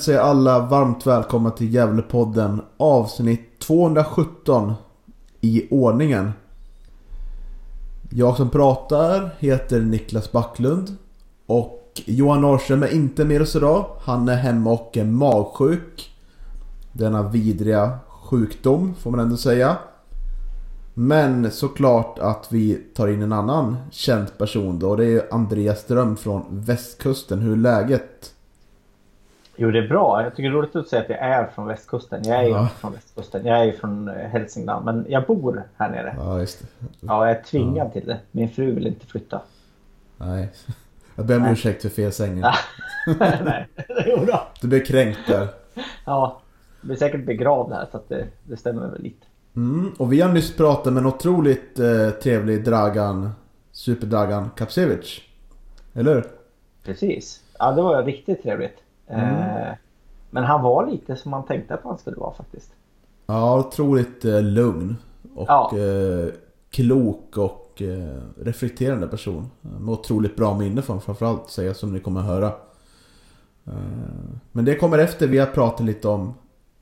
Hälsar jag alla varmt välkomna till Gävlepodden avsnitt 217 i ordningen. Jag som pratar heter Niklas Backlund och Johan Norrström är inte med oss idag. Han är hemma och är magsjuk. Denna vidriga sjukdom får man ändå säga. Men såklart att vi tar in en annan känd person då. Det är Andreas Ström från västkusten. Hur är läget? Jo, det är bra. Jag tycker det är roligt att säga att jag är från västkusten. Jag är Ja. från västkusten. Jag är från eh, Hälsingland. Men jag bor här nere. Ja, just det. Ja, jag är tvingad till det. Min fru vill inte flytta. Nej. Jag ber om ursäkt för fel sängen. Nej, det är bra. Du blev kränkt där. Ja, jag blir säkert begravd här så att det, det stämmer väl lite. Mm, och vi har nyss pratat med en otroligt eh, trevlig Dragan, Superdragan Kapsevic. Eller hur? Precis. Ja, det var riktigt trevligt. Mm. Eh, men han var lite som man tänkte att han skulle vara faktiskt. Ja, otroligt eh, lugn. Och Ja. eh, klok och reflekterande person. Med otroligt bra minne från framförallt säga som ni kommer att höra. Men det kommer efter vi har pratat lite om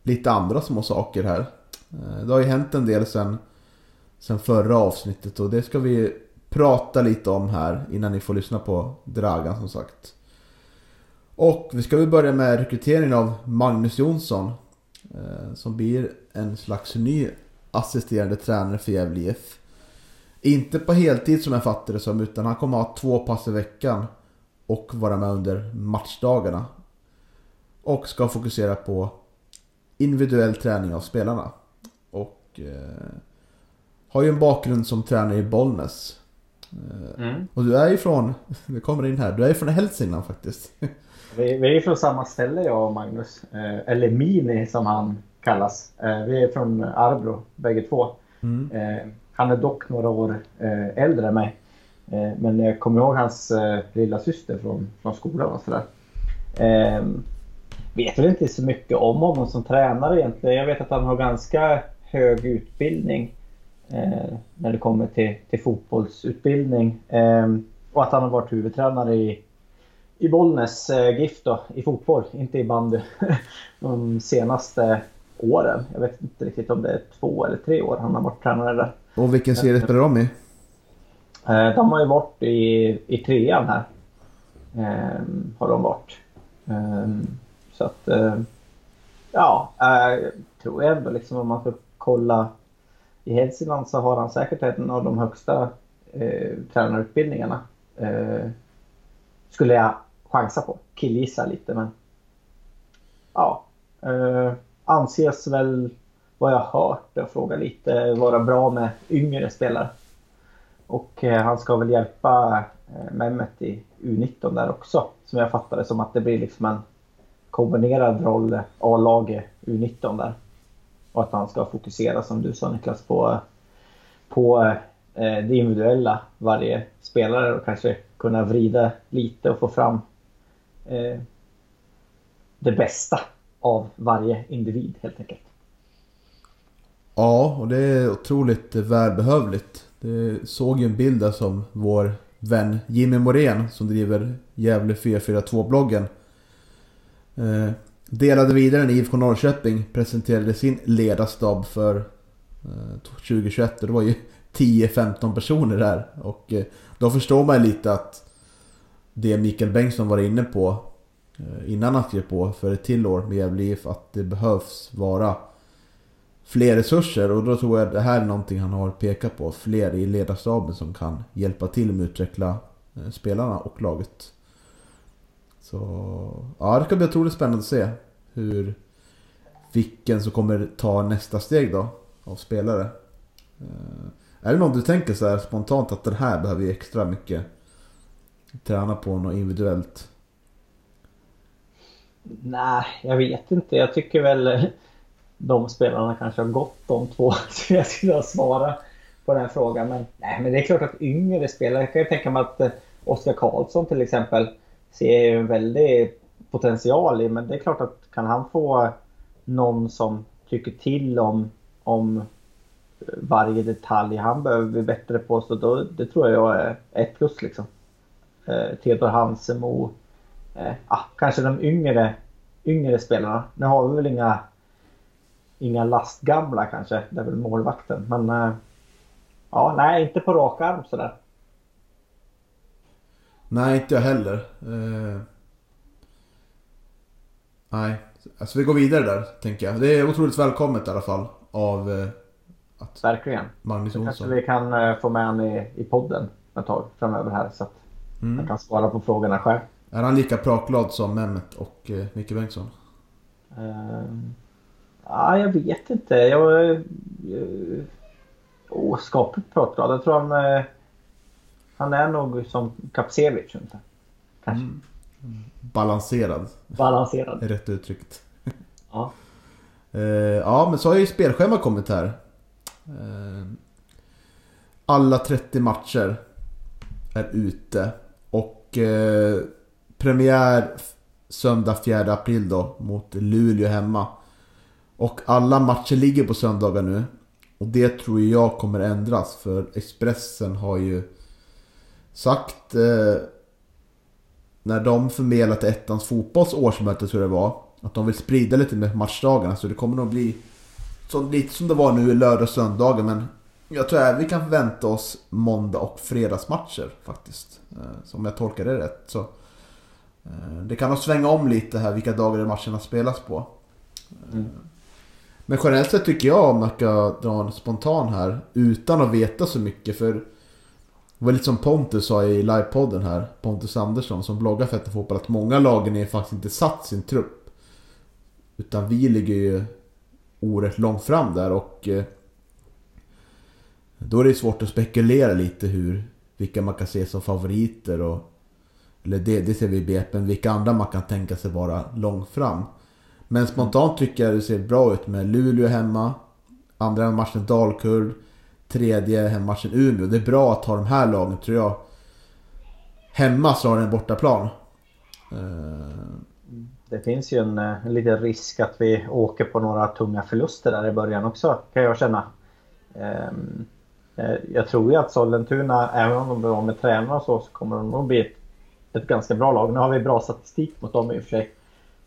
lite andra små saker här. Det har ju hänt en del sen, sen förra avsnittet och det ska vi prata lite om här innan ni får lyssna på Dragan som sagt. Och vi ska väl börja med rekryteringen av Magnus Jonsson. Eh, som blir en slags ny assisterande tränare för Gävle IF. Inte på heltid som jag fattar det som utan han kommer ha två pass i veckan. Och vara med under matchdagarna. Och ska fokusera på individuell träning av spelarna. Och eh, har ju en bakgrund som tränare i Bollnäs. Eh, Mm. och du är ju från, det kommer in här, du är ju från Hälsingland faktiskt. Vi, vi är från samma ställe jag och Magnus. Eh, eller Mini som han kallas. Eh, vi är från Arbro bägge två. Mm. Eh, han är dock några år äldre än mig. Men jag kommer ihåg hans eh, lilla syster från, från skolan och sådär. Vet väl inte så mycket om honom som tränare egentligen. Jag vet att han har ganska hög utbildning när det kommer till, till fotbollsutbildning. Eh, och att han har varit huvudtränare i, i Bollnäs eh, GIF då, i fotboll, inte i bandy. De senaste åren. Jag vet inte riktigt om det är två eller tre år han har varit tränare där. Och vilken serie spelar de i? Eh, De har ju varit i, i trean här. Eh, har de varit. Eh, Så att... eh, Ja, eh, jag tror ändå liksom om man ska kolla i Hälsingland så har han säkert en av de högsta eh, tränarutbildningarna. Eh, skulle jag chansa på. Killgissa lite men... Ja. Eh, anses väl vad jag har hört och frågat lite vara bra med yngre spelare. Och eh, han ska väl hjälpa eh, Mehmet i U19 där också. Som jag fattar det som att det blir liksom en kombinerad roll A-lag U19 där. Och att han ska fokusera som du sa Niklas på, på eh, det individuella varje spelare och kanske kunna vrida lite och få fram eh, det bästa av varje individ helt enkelt. Ja, och det är otroligt välbehövligt. Det såg ju en bild där som vår vän Jimmy Morén som driver Gävle 442-bloggen eh, delade vidare när IFK Norrköping presenterade sin ledarstab för eh, 2021. Och det var ju 10-15 personer där. Och eh, då förstår man ju lite att det Mikael Bengtsson var inne på eh, innan han skrev på för ett till år med Gävle IF att det behövs vara fler resurser och då tror jag att det här är någonting han har pekat på. Fler i ledarstaben som kan hjälpa till med att utveckla eh, spelarna och laget. Så ja, det ska bli otroligt spännande att se hur vilken som kommer ta nästa steg då av spelare. Eh, är det någon du tänker så här spontant att den här behöver ju extra mycket träna på något individuellt? Nej, jag vet inte. Jag tycker väl de spelarna kanske har gått de två som jag skulle svara på den här frågan. Men, nej, men det är klart att yngre spelare, jag kan ju tänka mig att eh, Oskar Karlsson till exempel ser ju en väldig potential i. Men det är klart att kan han få någon som tycker till om, om eh, varje detalj han behöver bli bättre på så då, det tror jag är ett plus liksom. Eh, Theodor Hansemo. Eh, ah, kanske de yngre, yngre spelarna. Nu har vi väl inga, inga lastgamla kanske. Det är väl målvakten. Men eh, ja, nej, inte på rak arm sådär. Nej, inte jag heller. Eh... Nej, alltså vi går vidare där tänker jag. Det är otroligt välkommet i alla fall av eh, att Verkligen. Magnus Olsson. kanske vi kan eh, få med honom i, i podden ett tag framöver här så att mm. han kan svara på frågorna själv. Är han lika pratglad som Mehmet och eh, Micke Bengtsson? Uh, ja, jag vet inte. Jag... Uh, oh, skapligt pratglad. Jag tror han... Uh, han är nog som Kapsevich ungefär. Kanske. Mm. Balanserad. Balanserad. Är rätt uttryckt. Ja. uh, ja, men så har ju spelschema kommit här. Eh, alla 30 matcher är ute. Och eh, premiär söndag 4 april då mot Luleå hemma. Och alla matcher ligger på söndagar nu. Och det tror jag kommer ändras för Expressen har ju sagt eh, när de förmedlat ettans fotbolls årsmöte tror jag det var. Att de vill sprida lite med matchdagarna så det kommer nog bli så lite som det var nu i lördag och söndagen men jag tror att vi kan förvänta oss måndag och fredagsmatcher faktiskt. Eh, om jag tolkar det rätt. Så, eh, det kan nog svänga om lite här vilka dagar matcherna spelas på. Mm. Men generellt sett tycker jag, om jag ska dra en spontan här, utan att veta så mycket. För det var lite som Pontus sa i livepodden här, Pontus Andersson som bloggar för Fotboll, att många lagen är faktiskt inte satt sin trupp. Utan vi ligger ju oerhört långt fram där och eh, då är det svårt att spekulera lite hur vilka man kan se som favoriter och eller det, det ser vi i BP, men vilka andra man kan tänka sig vara långt fram. Men spontant tycker jag det ser bra ut med Luleå hemma, andra matchen Dalkurd, tredje hemmatchen Umeå. Det är bra att ha de här lagen tror jag hemma snarare än bortaplan. Eh, Det finns ju en, eh, en liten risk att vi åker på några tunga förluster där i början också kan jag känna. Um, jag tror ju att Sollentuna, även om de blir av med tränare och så, så kommer de nog bli ett, ett, ganska bra lag. Nu har vi bra statistik mot dem i och för sig.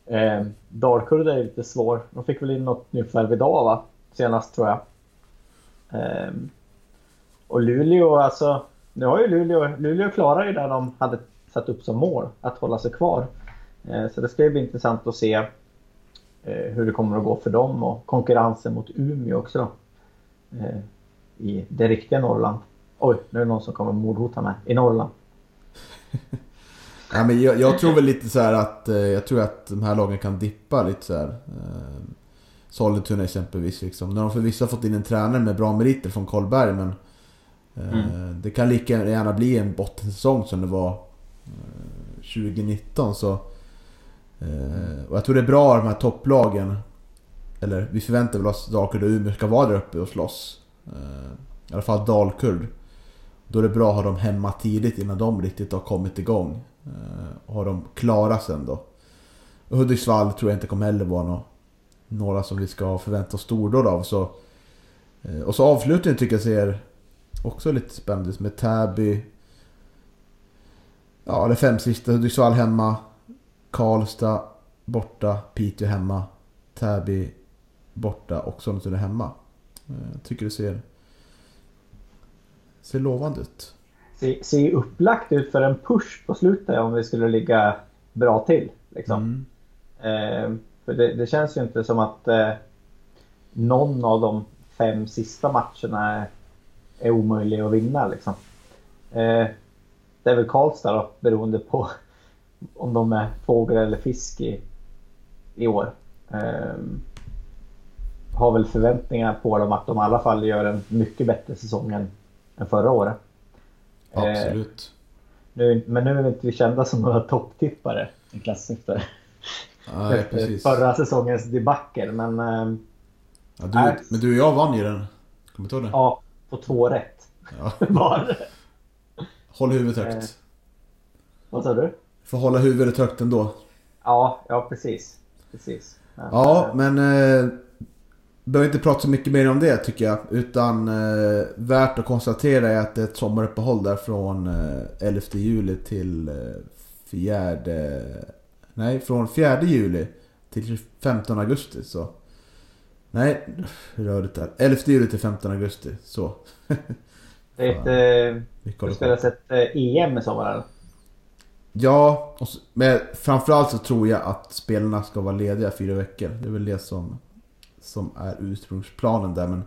Eh, Dalkurd är lite svår. De fick väl in något nyförvärv idag va? Senast tror jag. Eh, och Luleå, alltså. Nu har ju Luleå, Luleå klarar ju det de hade satt upp som mål, att hålla sig kvar. Eh, så det ska ju bli intressant att se eh, hur det kommer att gå för dem och konkurrensen mot Umeå också. Eh, I det riktiga Norrland. Oj, nu är det någon som kommer mordhota mig. I Norrland. ja, men jag, jag, tror väl lite så att eh, jag tror att de här lagen kan dippa lite så här. Eh, Eh, Sollentuna exempelvis. Liksom. När de förvisso har fått in en tränare med bra meriter från Karlberg men mm. Det kan lika gärna bli en bottensäsong som det var 2019 så Eh, och jag tror det är bra de här topplagen. Eller vi förväntar väl oss att Dalkurd och Umeå ska vara där uppe och slåss. Eh, I alla fall Dalkurd. Då är det bra att ha dem hemma tidigt innan de riktigt har kommit igång. Eh, och ha dem klara sen då. Och Hudiksvall tror jag inte kommer heller vara några, några som vi ska förvänta oss stordåd av. Så, och så avslutningen tycker jag ser också lite spännande ut med Täby. Ja, det fem sista. Hudiksvall hemma. Karlstad borta, Piteå hemma, Täby borta och Sollentuna hemma. Jag eh, tycker det ser, ser lovande ut. Ser, ser upplagt ut för en push på slutet om vi skulle ligga bra till. Liksom. Mm. Eh, för det, det, känns ju inte som att eh, någon av de fem sista matcherna är, är omöjlig att vinna. Liksom. Eh, det är väl Karlstad då, beroende på om de är fågel eller fisk i, i år. Um, har väl förväntningar på dem att de i alla fall gör en mycket bättre säsong än, än förra året. Eh, Absolut. Nu, men nu är vi inte kända som några topptippare i klassen efter, Nej, efter precis. förra säsongens debacle. Men, äh, ja, du, äh, men du och jag vann ju den. Kommer du ihåg det? Ja, på två rätt. Ja. Var Håll huvudet högt. Eh, vad sa du? Får hålla huvudet högt ändå. Ja, ja precis. precis. Ja, men eh, behöver inte prata så mycket mer om det tycker jag. Utan eh, värt att konstatera är att det är ett sommaruppehåll där från eh, 11 juli till eh, 4... Nej, från 4 juli till 15 augusti. Så. Nej, rörigt där. 11 juli till 15 augusti. Så. det är ett... Eh, det spelas ett eh, EM i sommar Ja, så, men framförallt så tror jag att spelarna ska vara lediga fyra veckor. Det är väl det som som är ursprungsplanen där. Men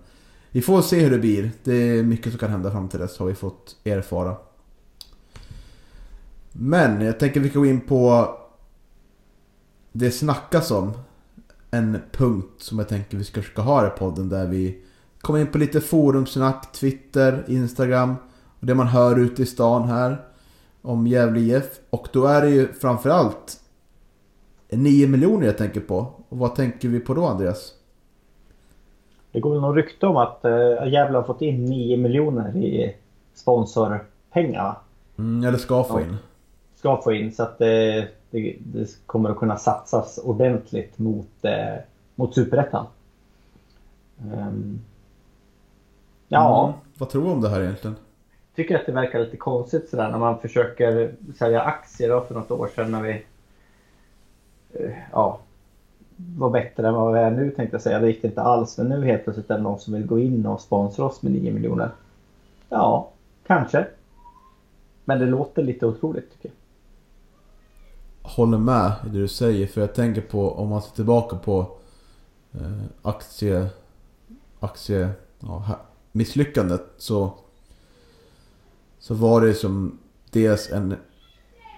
vi får se hur det blir. Det är mycket som kan hända fram till dess har vi fått erfara. Men jag tänker vi kan gå in på det snackas om. En punkt som jag tänker vi ska försöka ha i podden där vi kommer in på lite forumsnack, Twitter, Instagram. Och det man hör ute i stan här. Om Gävle IF. Och då är det ju framförallt 9 miljoner jag tänker på. Och vad tänker vi på då Andreas? Det går väl någon rykte om att uh, Gävle har fått in 9 miljoner i sponsorpengar. Mm, eller ska få in. Ska få in så att det, det, det kommer att kunna satsas ordentligt mot, uh, mot Superettan. Um, ja. Mm, vad tror du om det här egentligen? tycker att det verkar lite konstigt sådär när man försöker sälja aktier då för något år sedan när vi uh, ja, var bättre än vad vi är nu tänkte jag säga. Det gick inte alls. Men nu helt plötsligt är det någon som vill gå in och sponsra oss med 9 miljoner. Ja, kanske. Men det låter lite otroligt tycker jag. Håller med i det du säger. För jag tänker på om man ser tillbaka på eh, aktie... Aktie... Ja, misslyckandet så... Så var det som dels en...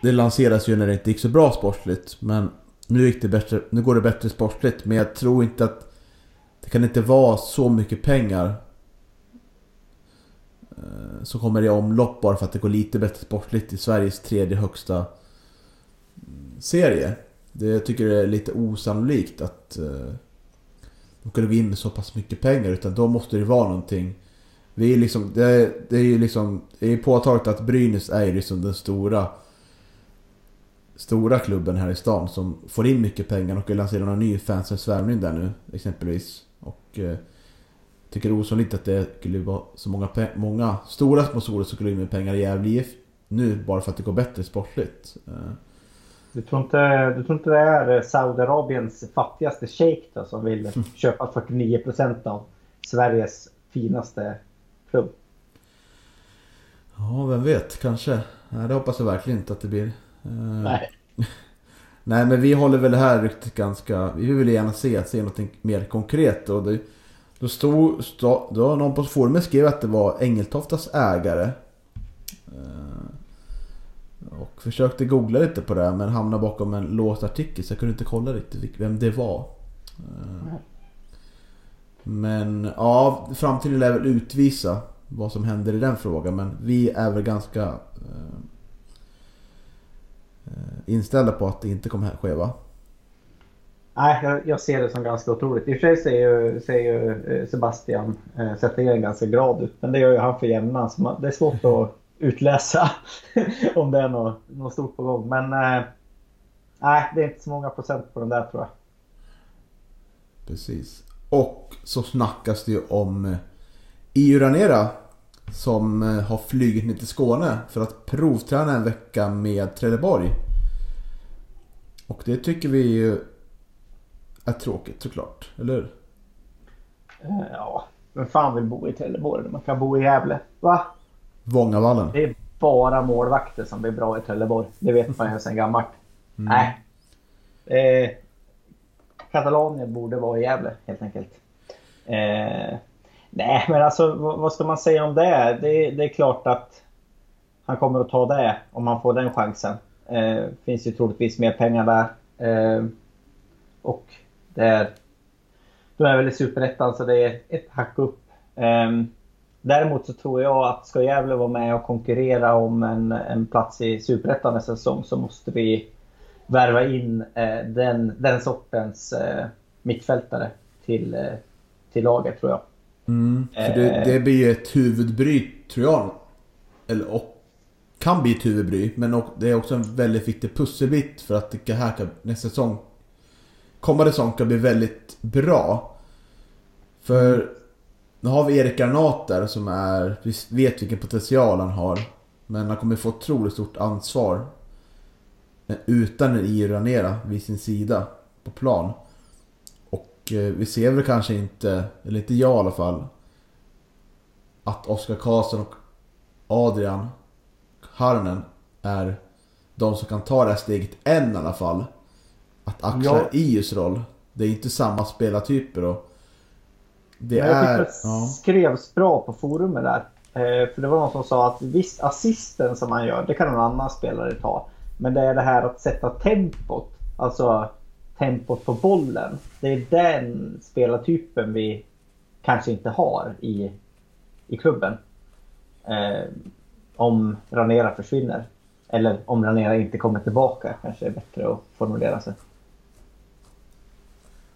Det lanserades ju när det inte gick så bra sportligt. Men nu, gick det bättre, nu går det bättre sportligt, men jag tror inte att det kan inte vara så mycket pengar eh, som kommer i omlopp bara för att det går lite bättre sportligt i Sveriges tredje högsta serie. Det, jag tycker det är lite osannolikt att eh, de kunde gå in med så pass mycket pengar utan då måste det vara någonting. Vi är liksom, det, det är ju liksom, det är påtagligt att Brynäs är liksom den stora stora klubben här i stan som får in mycket pengar och lanserar några ny fansens värvning där nu exempelvis. Och eh, tycker det är osannolikt att det skulle vara så många, många stora sponsorer som skulle in med pengar i Gävle nu bara för att det går bättre sportligt. Eh. Du tror, inte, du tror inte det är Saudiarabiens fattigaste shejk då, som vill mm. köpa 49% av Sveriges finaste klubb? Ja, vem vet, kanske. Nej, det hoppas jag verkligen inte att det blir. Eh, Nej. Nej men vi håller väl det här ryktet ganska... Vi vill gärna se, se något mer konkret. Och det, då stod, stod... Då någon på forumet skrev att det var Engeltoftas ägare. Eh, och försökte googla lite på det men hamnade bakom en låst artikel så jag kunde inte kolla riktigt vem det var. Eh, men ja, framtiden lär väl utvisa vad som händer i den frågan. Men vi är väl ganska Eh, inställda på att det inte kommer ske va? Nej, jag, jag, ser det som ganska otroligt. I och för sig ser ju, ser ju eh, Sebastian eh, Zettergren ganska glad ut. Men det gör ju han för jämnan. Så man, det är svårt att utläsa om det är något, något stort på gång. Men eh, nej, det är inte så många procent på den där tror jag. Precis. Och så snackas det ju om EU Ranera som eh, har flugit ner till Skåne för att provträna en vecka med Trelleborg. Och det tycker vi ju är tråkigt såklart, eller hur? Eh, ja, vem fan vill bo i Trelleborg? Man kan bo i Gävle. Va? Vångavallen. Det är bara målvakter som blir bra i Trelleborg. Det vet man ju sedan gammalt. Mm. Nej. Eh, Katalonien borde vara i Gävle helt enkelt. Eh, Nej, men alltså vad ska man säga om det? Det, det är klart att han kommer att ta det om han får den chansen. Eh, finns ju troligtvis mer pengar där. Eh, och det är de är väl i Superettan så det är ett hack upp. Um, däremot så tror jag att ska Gävle vara med och konkurrera om en, en plats i Superettan nästa säsong så måste vi värva in eh, den, den sortens eh, mittfältare till, eh, till laget tror jag. Mm, för det, det blir ju ett huvudbry tror jag. Eller och kan bli ett huvudbry. Men det är också en väldigt viktig pusselbit för att det här kan, nästa säsong kommande säsong kan bli väldigt bra. För nu har vi Erik Granat där som är, vi vet vilken potential han har. Men han kommer få otroligt stort ansvar. Utan Io Ranera vid sin sida på plan. Och eh, vi ser väl kanske inte, eller inte jag i alla fall. Att Oskar Karlsson och Adrian Harnen är de som kan ta det här steget än i alla fall. Att axla ja. Ius roll. Det är inte samma spelartyper och... Det jag är... Det ja. skrevs bra på forumet där. Eh, för det var någon som sa att visst assisten som man gör, det kan någon annan spelare ta. Men det är det här att sätta tempot. Alltså tempot på bollen. Det är den spelartypen vi kanske inte har i, i klubben. Eh, om Ranera försvinner. Eller om Ranera inte kommer tillbaka kanske är bättre att formulera sig.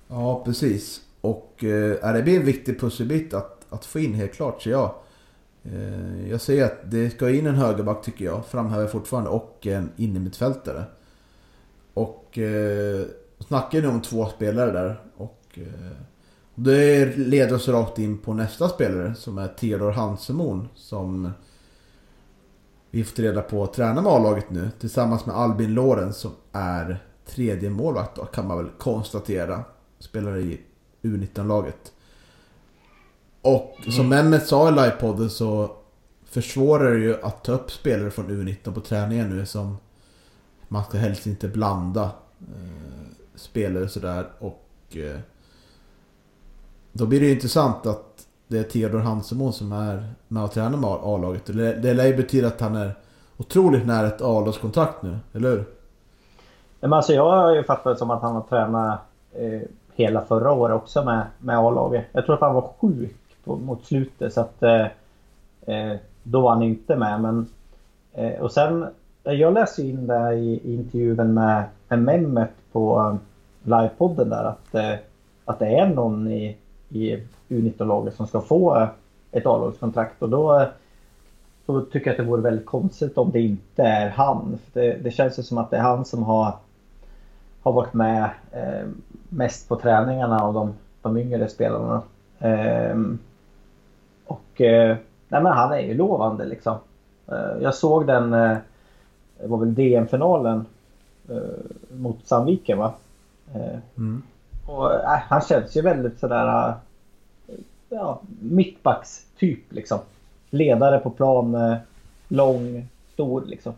Ja, precis. Och eh, det blir en viktig pusselbit att, att få in helt klart, så jag. Eh, jag säger att det ska in en högerback tycker jag, framhäver fortfarande, och en innermittfältare. Och eh, snackar nu om två spelare där. Och eh, det leder oss rakt in på nästa spelare som är Theodor Hansemon som vi får reda på tränar med A-laget nu tillsammans med Albin Lorenz som är tredje målvakt då, kan man väl konstatera. Spelar i U19-laget. Och mm. som Mehmet sa i livepodden så försvårar det ju att ta upp spelare från U19 på träningen nu som man ska helst inte blanda eh, spelare sådär och eh, då blir det ju intressant att det är Theodor Hansemon som är med och tränar med A-laget. Det, det lär ju betyda att han är otroligt nära ett A-lagskontrakt nu, eller hur? Men alltså jag har ju fattat det som att han har tränat eh, hela förra året också med, med A-laget. Jag tror att han var sjuk på, mot slutet så att eh, eh då var han inte med. Men, eh, och sen, eh, jag läste in det i, i intervjun med, med Mehmet på eh, livepodden där att, eh, att det är någon i, i U19-laget som ska få ett A-lagskontrakt och då då tycker jag att det vore väldigt konstigt om det inte är han. För det, det känns ju som att det är han som har, har varit med eh, mest på träningarna av de, de yngre spelarna. Eh, och eh, nej men han är ju lovande liksom. Eh, jag såg den, eh, det var väl DM-finalen eh, mot Sandviken va? Mm. Och han känns ju väldigt sådär ja, mittbacks typ liksom ledare på plan. Eh, lång, stor liksom.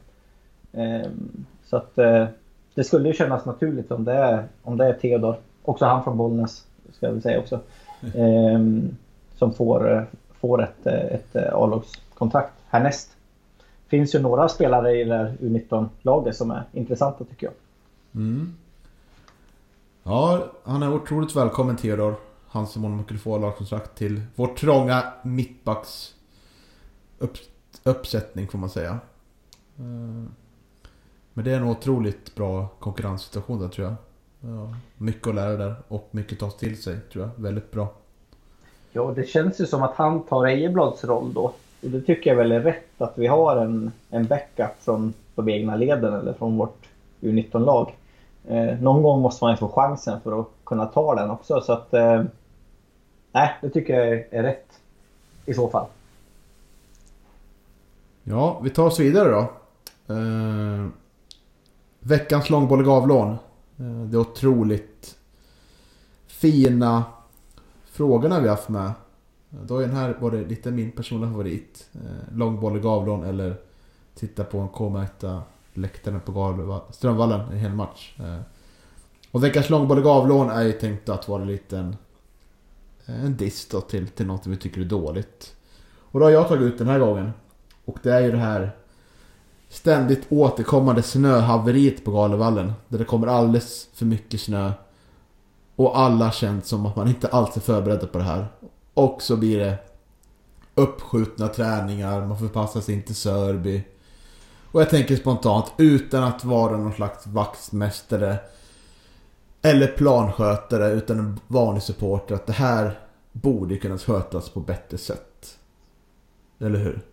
Ehm, så att eh, det skulle ju kännas naturligt om det är, om det är Theodor. Också han från Bollnäs, ska jag säga också. Ehm, som får, eh, får ett, ett A-lagskontrakt härnäst. finns ju några spelare i det här U19-laget som är intressanta tycker jag. Mm. Ja, han är otroligt välkommen Theodor. Han som om man kunde få lagkontrakt till vårt trånga mittbacks upp, uppsättning får man säga. Men det är en otroligt bra konkurrenssituation där tror jag. Ja, mycket att lära där och mycket att ta till sig tror jag. Väldigt bra. Ja, det känns ju som att han tar Ejeblads roll då. Och det tycker jag väl är rätt att vi har en, en backup från de egna leden eller från vårt U19-lag. Eh, någon gång måste man ju få chansen för att kunna ta den också. Så att... Eh, nej, det tycker jag är, är rätt i så fall. Ja, vi tar oss vidare då. Eh, veckans långbollig avlån. Eh, det är otroligt fina frågorna vi haft med. Eh, då är den här var det lite min personliga favorit. Eh, Långboll långbollig avlån eller titta på en K-märkta läktaren på Strömvallen en hel match. Och veckans långbollig avlån är ju tänkt att vara lite en, en diss då till, till något vi tycker är dåligt. Och då har jag tagit ut den här gången. Och det är ju det här ständigt återkommande snöhaveriet på Galevallen. Där det kommer alldeles för mycket snö. Och alla känt som att man inte alls är förberedda på det här. Och så blir det uppskjutna träningar, man förpassas in till Sörby. Och jag tänker spontant, utan att vara någon slags vaktmästare eller planskötare, utan en vanlig supporter, att det här borde kunna skötas på bättre sätt. Eller hur?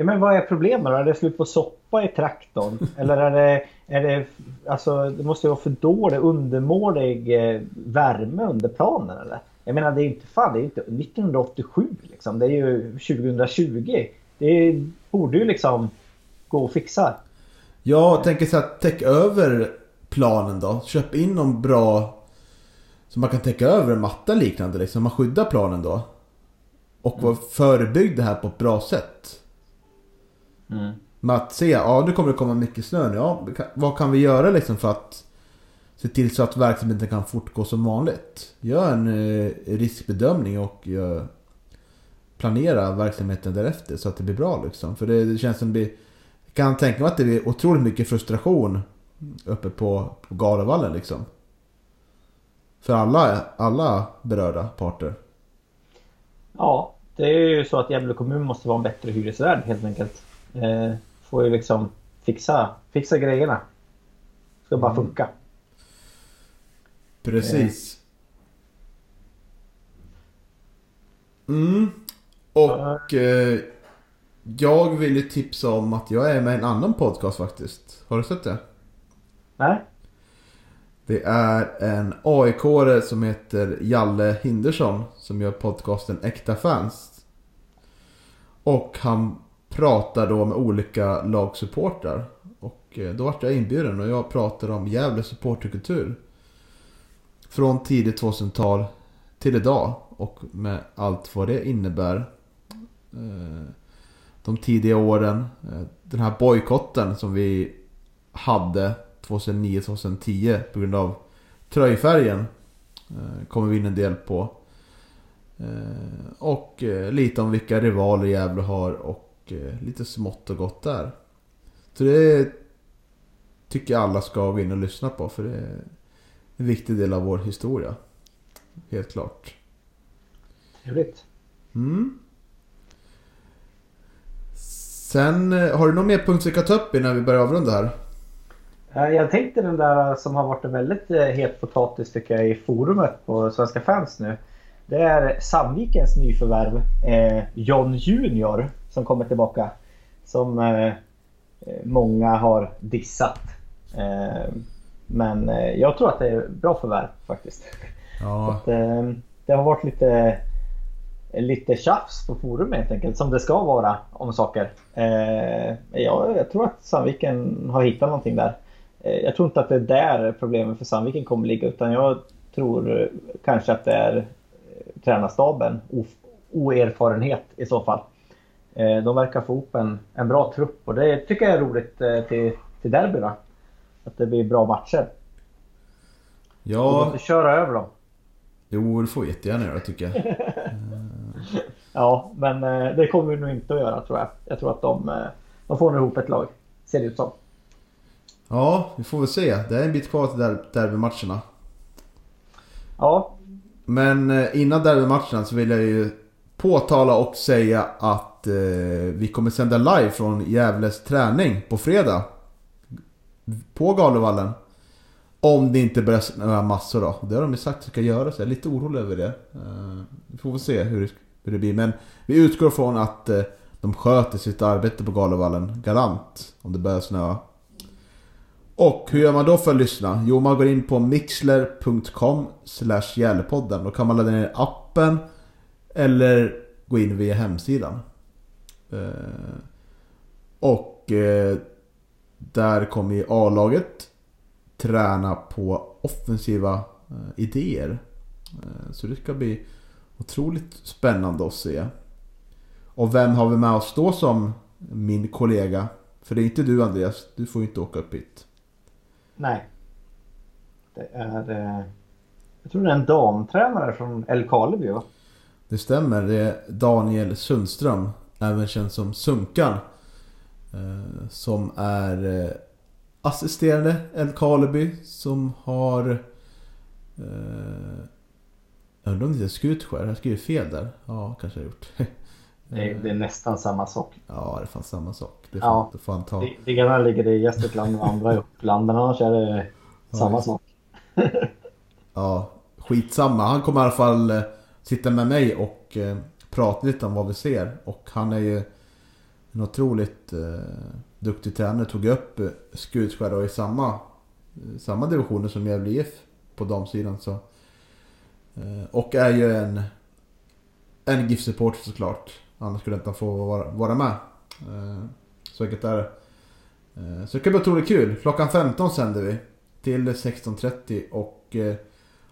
Ja, men vad är problemet då? Är det slut på soppa i traktorn? Eller är det, är det, alltså, det måste ju vara för dålig, undermålig eh, värme under planen eller? Jag menar det är inte fan, det är inte 1987 liksom. Det är ju 2020. Det borde ju liksom gå att fixa. Ja, jag tänker så att täck över planen då. Köp in någon bra... Så man kan täcka över en matta liknande liksom. Man skyddar planen då. Och mm. förebygg det här på ett bra sätt. Mm. Med att se, ja nu kommer det komma mycket snö nu. Ja, vad kan vi göra liksom för att se till så att verksamheten kan fortgå som vanligt? Gör en eh, riskbedömning och gör, planera verksamheten därefter så att det blir bra liksom. För det, det känns som det blir... Kan tänka mig att det blir otroligt mycket frustration uppe på, på Galavallen liksom. För alla, alla berörda parter. Ja, det är ju så att Gävle kommun måste vara en bättre hyresvärd helt enkelt. Eh, får ju liksom fixa, fixa grejerna. Ska bara mm. funka. Precis. Mm. Och eh, jag vill ju tipsa om att jag är med i en annan podcast faktiskt. Har du sett det? Nej. Det är en aik som heter Jalle Hindersson som gör podcasten Äkta Fans. Och han pratar då med olika lagsupportrar. Och eh, då vart jag inbjuden och jag pratade om Gävle supporterkultur. Från tidigt 2000-tal till idag och med allt vad det innebär. Eh, de tidiga åren, eh, den här bojkotten som vi hade 2009-2010 på grund av tröjfärgen. Kommer vi in en del på. Och lite om vilka rivaler Gävle har och Eh, lite smått och gott där. Så det tycker jag alla ska gå in och lyssna på för det är en viktig del av vår historia. Helt klart. Trevligt. Mm. Sen, eh, har du någon mer punkt vi kan ta upp innan vi börjar avrunda här? Eh, jag tänkte den där som har varit en väldigt het potatis tycker jag i forumet på Svenska fans nu. Det är Sandvikens nyförvärv eh, John Junior som kommer tillbaka. Som eh, många har dissat. Eh, men eh, jag tror att det är bra förvärv faktiskt. Ja. Att, eh, det har varit lite lite tjafs på forum helt enkelt som det ska vara om saker. Eh, ja, jag tror att Sandviken har hittat någonting där. Jag tror inte att det är där problemet för Sandviken kommer ligga utan jag tror kanske att det är tränarstaben, oerfarenhet i så fall. Eh, de verkar få ihop en, en bra trupp och det tycker jag är roligt eh, till, till derbyna. Att det blir bra matcher. Ja... Och inte köra över dem. Jo, det får vi jättegärna göra tycker jag. ja, men eh, det kommer vi nog inte att göra tror jag. Jag tror att de, de får nog ihop ett lag. Ser det ut som. Ja, vi får väl se. Det är en bit kvar till derbymatcherna. Ja. Men innan derbymatcherna så vill jag ju påtala och säga att eh, vi kommer sända live från Gävles träning på fredag. På Galovallen. Om det inte börjar snöa massor då. Det har de ju sagt att det ska göra så jag är lite orolig över det. Eh, vi får väl se hur, hur det blir. Men vi utgår från att eh, de sköter sitt arbete på Galovallen galant. Om det börjar snöa. Och hur gör man då för att lyssna? Jo, man går in på mixler.com slash Då kan man ladda ner appen eller gå in via hemsidan. Eh, och eh, där kommer ju A-laget träna på offensiva eh, idéer. Så det ska bli otroligt spännande att se. Och vem har vi med oss då som min kollega? För det är inte du Andreas, du får ju inte åka upp hit. Nej. Det är... Jag tror det är en damtränare från Älvkarleby va? Det stämmer, det är Daniel Sundström, även känd som Sunkan. Eh, som är eh, assisterande Älvkarleby som har Eh, jag undrar om det heter Skutskär? Jag skriver fel där. Ja, kanske jag gjort. Det är, det är nästan samma sak. Ja, det fanns samma sak. Det Ja. det får han ta. Det- Det ena ligger i Gästrikland och andra i Uppland. Men annars är det samma just- sak. Ja, skitsamma. Han kommer i alla fall eh, sitta med mig och eh, prata lite om vad vi ser. Och han är ju en otroligt eh, duktig tränare. Tog upp eh, Skutskär och i samma, eh, samma divisioner som Gävle IF på damsidan. Så. Eh, och är ju en, en GIF-supporter såklart. Annars skulle inte han få vara, vara med. Eh, så enkelt är det. Eh, så det kan bli otroligt kul. Klockan 15 sänder vi. Till 16.30 och eh,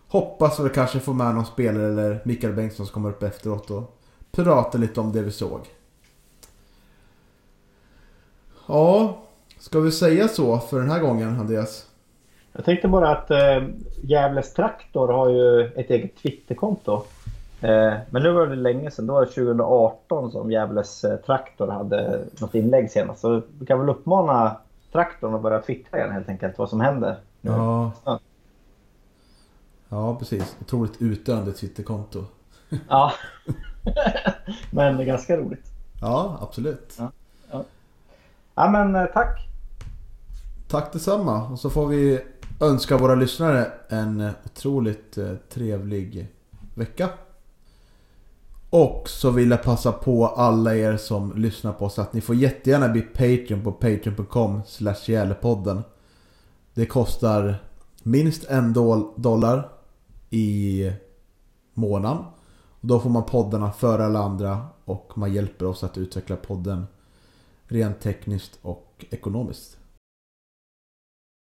hoppas vi kanske får med någon spelare eller Mikael Bengtsson som kommer upp efteråt och prata lite om det vi såg. Ja, ska vi säga så för den här gången Andreas? Jag tänkte bara att eh, Gävles Traktor har ju ett eget Twitterkonto. Eh, men nu var det länge sedan. Då var det 2018 som Gävles eh, Traktor hade något inlägg senast. Så vi kan väl uppmana Traktorn att börja twittra igen helt enkelt vad som händer. nu. Ja. Ja. Ja, precis. Otroligt utdöende Twitterkonto. Ja. men det är ganska roligt. Ja, absolut. Ja. Ja men eh, tack. Tack detsamma. Och så får vi önska våra lyssnare en eh, otroligt eh, trevlig vecka. Och så vill jag passa på alla er som lyssnar på oss att ni får jättegärna bli Patreon på patreon.com podden. Det kostar minst en dol- dollar i månaden. Och då får man poddarna före alla andra och man hjälper oss att utveckla podden rent tekniskt och ekonomiskt.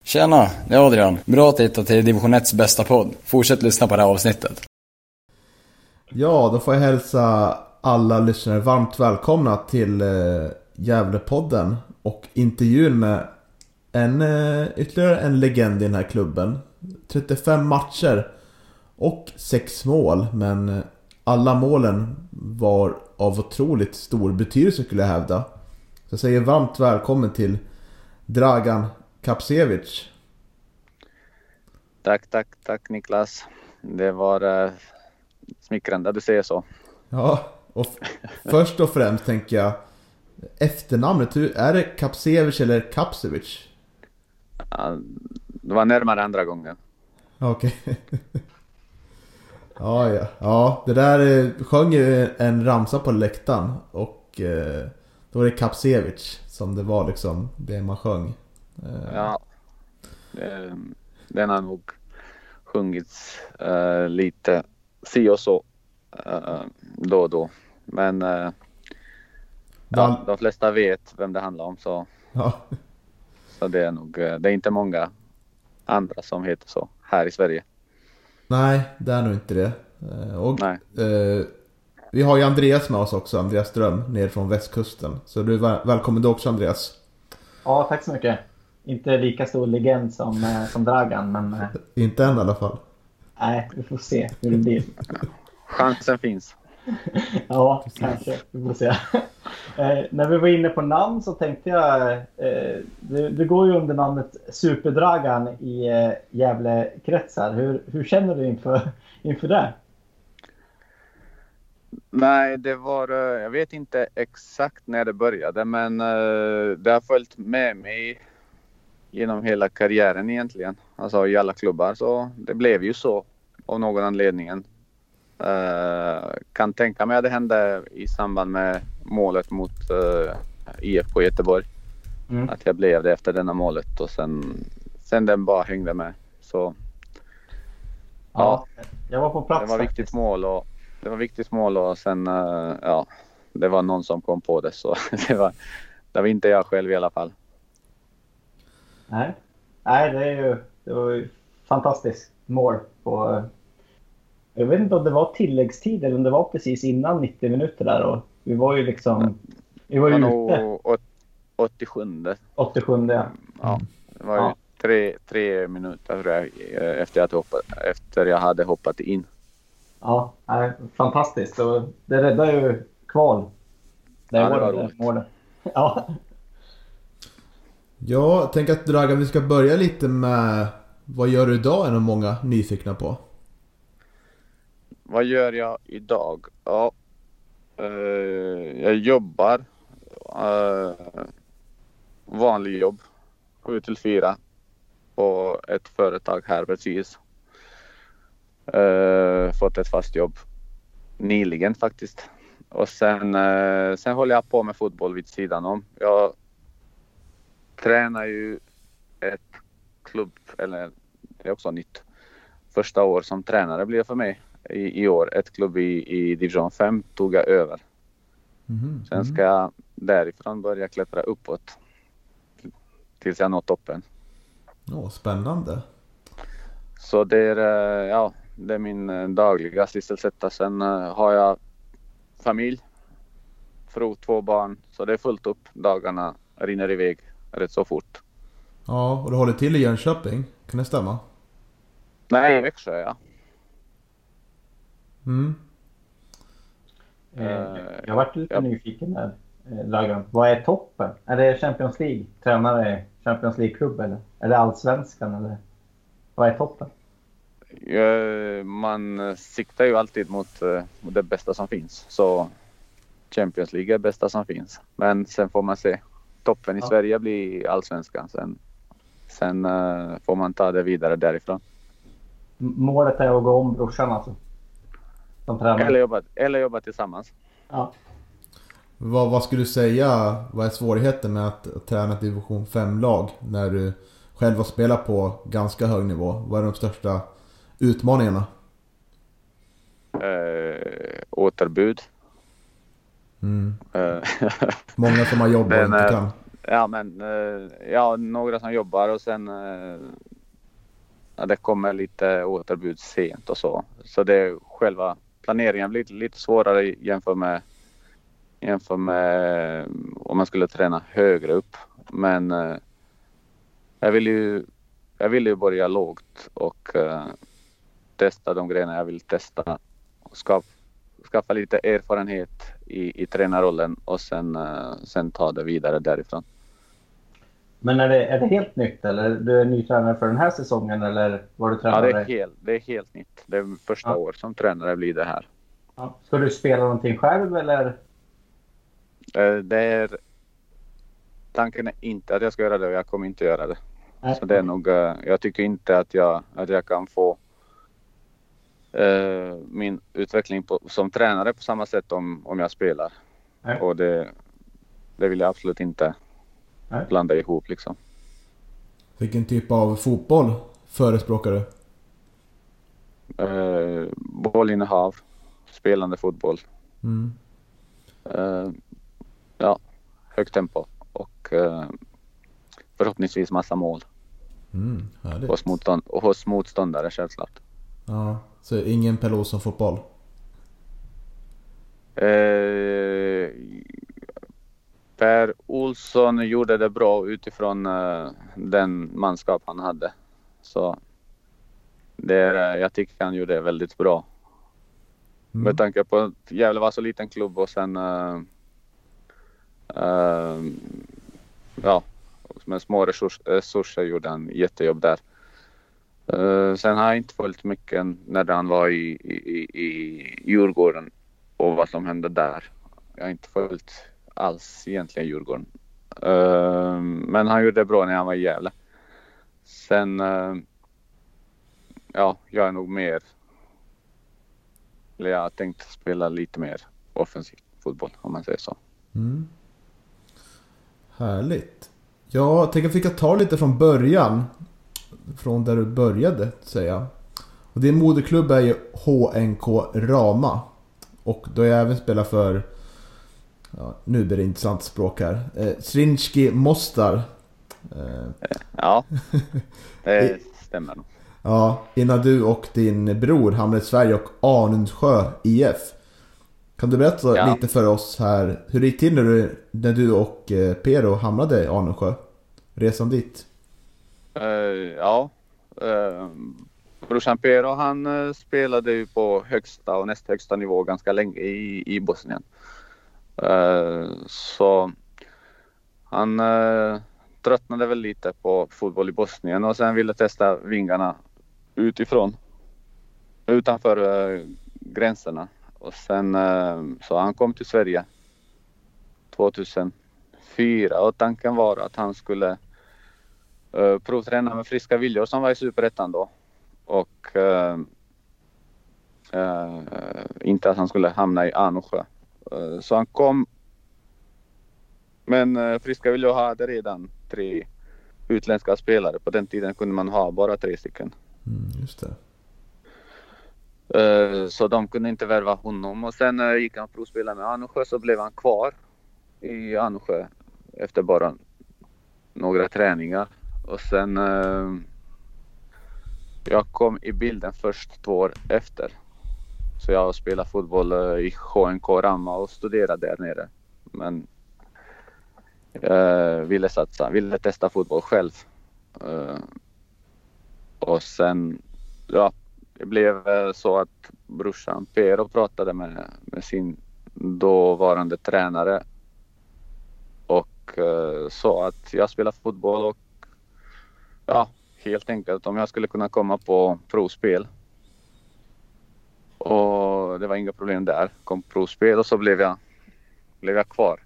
Tjena, det är Adrian. Bra att hitta till division 1 bästa podd. Fortsätt lyssna på det här avsnittet. Ja, då får jag hälsa alla lyssnare varmt välkomna till eh, Gävlepodden och intervjun med en, eh, ytterligare en legend i den här klubben. 35 matcher och 6 mål, men eh, alla målen var av otroligt stor betydelse skulle jag hävda. Så jag säger varmt välkommen till Dragan Kapsevic. Tack, tack, tack Niklas. Det var eh, smickrande att du säger så. Ja, och först och främst tänker jag Efternamnet, hur, är det Kapsevic eller Kapsevic? Ja, det var närmare andra gången. Okej. ja, ja. Ja, det där eh, sjöng ju en ramsa på läktaren och eh, då var det Kapsevic som det var liksom det man sjöng. Eh, Ja, den har nog sjungits eh, lite si och så då och då. Men ja, Val- de flesta vet vem det handlar om så, ja. så det är nog det är inte många andra som heter så här i Sverige. Nej, det är nog inte det. Eh, och Nej. eh, vi har ju Andreas med oss också, Andreas Ström, ner från västkusten. Så du är väl- välkommen du också Andreas. Ja tack så mycket. Inte lika stor legend som, eh, som Dragan men eh, Inte än i alla fall. nej vi får se hur det blir. Chansen finns. Ja, kanske. Vi får se. Eh, när vi var inne på namn så tänkte jag... Eh, du, du går ju under namnet Superdragan i eh, Gävlekretsar. Hur, hur känner du inför, inför det? Nej, det var, eh, jag vet inte exakt när det började men eh, det har följt med mig genom hela karriären egentligen. Alltså i alla klubbar så det blev ju så av någon anledning. Uh, kan tänka mig att det hände i samband med målet mot uh, IFK Göteborg. Mm. Att jag blev det efter denna målet och sen, sen den bara hängde med. Så Ja. Jag var på plats det var faktiskt. viktigt mål och det var viktigt mål och sen eh, ja, det var någon som kom på det så det var, det var inte jag själv i alla fall. Nej. Nej, det, är ju, det var ju fantastiskt mål på... Jag vet inte om det var tilläggstid eller om det var precis innan 90 minuter där. Och vi var ju liksom... Vi var Det ju var ute nog åt- 87. 87. Ja. Ja, det var ju Ja. tre, tre minuter tror jag, eh, efter, att hoppa, efter jag hade hoppat in. Ja, nej, fantastiskt. Och det räddade ju kval. Det, Ja, det var roligt. målet. Ja. Ja, jag tänker att Dragan, vi ska börja lite med vad gör du idag är nog många nyfikna på vad gör jag idag? Ja, eh, jag jobbar. Eh, vanlig jobb. 7 till 4 på ett företag här precis. Eh, fått ett fast jobb nyligen faktiskt. Och sen, eh, sen håller jag på med fotboll vid sidan om. Jag tränar ju ett klubb, eller det är också nytt. Första år som tränare blir det för mig i, i år. Ett klubb i, i division 5 tog jag över. Mhm, Sen ska jag därifrån börja klättra uppåt. Tills jag når toppen. Åh, spännande. Så det är, eh, ja, det är min eh, dagliga sysselsättning. Sen eh, har jag familj, fru, två barn. Så det är fullt upp. Dagarna rinner iväg rätt så fort. Ja, och du håller till i Jönköping? Kan det stämma? Nej, i Växjö ja. Mm. Eh, Jag varit lite ja. nyfiken där, eh, Lagan. Vad är toppen? Är det Champions League? Tränare Champions League-klubb eller? Är det Allsvenskan eller? Vad är toppen? Eh, Man siktar ju alltid mot eh, mot det bästa som finns. Så Champions League är det bästa som finns. Men sen får man se. Toppen i Ja. Sverige blir allsvenskan. Sen, sen eh, får man ta det vidare därifrån. M- Målet är att gå om brorsan alltså? Som tränare? Eller jobba, eller jobba tillsammans. Ja. Vad, vad skulle du säga, vad är svårigheten med att, att träna ett division 5-lag när du själv har spelat på ganska hög nivå? Vad är de största utmaningarna? Eh, återbud. Mm. Eh, Många som har jobb och inte eh, kan. ja, men eh, ja, några som jobbar och sen ja, det kommer lite återbud sent och så. Så det är själva planeringen blir lite, lite svårare jämfört med jämfört med eh, om man skulle träna högre upp. Men eh, jag vill ju jag vill ju börja lågt och eh, testa de grejerna jag vill testa. Och skaffa, skaffa lite erfarenhet i, i tränarrollen och sen, eh, sen ta det vidare därifrån. Men är det, är det helt nytt eller? Du är ny tränare för den här säsongen eller var du Ja, tränare? det är helt, det är helt nytt. Det är första Ja. år som tränare blir det här. Ja. Ska du spela någonting själv eller? Eh, Det är, tanken är inte att jag ska göra det och jag kommer inte göra det. Nej. Så det är nog, eh, jag tycker inte att jag, att jag kan få eh, min utveckling på, som tränare på samma sätt om, om jag spelar. Nej. Och det, det vill jag absolut inte Nej. blanda ihop liksom. Vilken typ av fotboll förespråkar du? Eh, bollinnehav, spelande fotboll. Mm. Eh, ja, högt tempo och eh, förhoppningsvis massa mål Mm, härligt. hos, motstånd, och hos motståndare självklart. Ja, så ingen Per Olsson-fotboll? Eh, per Olsson gjorde det bra utifrån eh, den manskap han hade. Så det jag tycker han gjorde det väldigt bra. Mm. Med tanke på att Gävle var så liten klubb och sen eh, eh, ja, med små resurs, resurser gjorde han jättejobb där. Eh, sen har jag inte följt mycket när han var i, i, i- i Djurgården och vad som hände där. Jag har inte följt alls egentligen Djurgården. Uh, men han gjorde det bra när han var i Gävle. Sen, uh, ja, jag är nog mer eller jag har tänkt spela lite mer offensiv fotboll om man säger så. Mm. Härligt. Ja, tänk att vi kan ta lite från början. Från där du började, säga. Och din moderklubb är ju HNK Rama. Och du har även spelat för... Ja, nu blir det intressant språk här. Eh, Srinski Mostar. Eh, Ja, det stämmer nog. ja, innan du och din bror hamnade i Sverige och Arnundsjö IF. Kan du berätta Ja. lite för oss här hur det gick till när du, när du och eh, Pero hamnade i Arnundsjö? Resan dit. Eh, ja, uh, brorsan Pero han spelade ju på högsta och näst högsta nivå ganska länge i, i Bosnien. Eh, så han eh, tröttnade väl lite på fotboll i Bosnien och sen ville testa vingarna utifrån. Utanför eh, gränserna. Och sen eh, så han kom till Sverige 2004 och tanken var att han skulle eh, provträna med Friska Viljor som var i Superettan då. Och inte att han skulle hamna i Anosjö. Uh, så han kom. Men uh, Friska Viljor hade redan tre utländska spelare. På den tiden kunde man ha bara tre stycken. Mm, just det. Uh, så de kunde inte värva honom och sen gick han provspela med Anosjö så blev han kvar i Anosjö efter bara några träningar. Och sen... Jag kom i bilden först två år efter. Så jag spelade fotboll eh, i HNK Ramma och studerade där nere. Men eh, ville satsa, ville testa fotboll själv. Eh, och sen, ja, det blev så att brorsan Pero pratade med, med sin dåvarande tränare och eh, sa att jag spelar fotboll och ja, helt enkelt om jag skulle kunna komma på provspel. Och det var inga problem där. Kom provspel och så blev jag, blev jag kvar.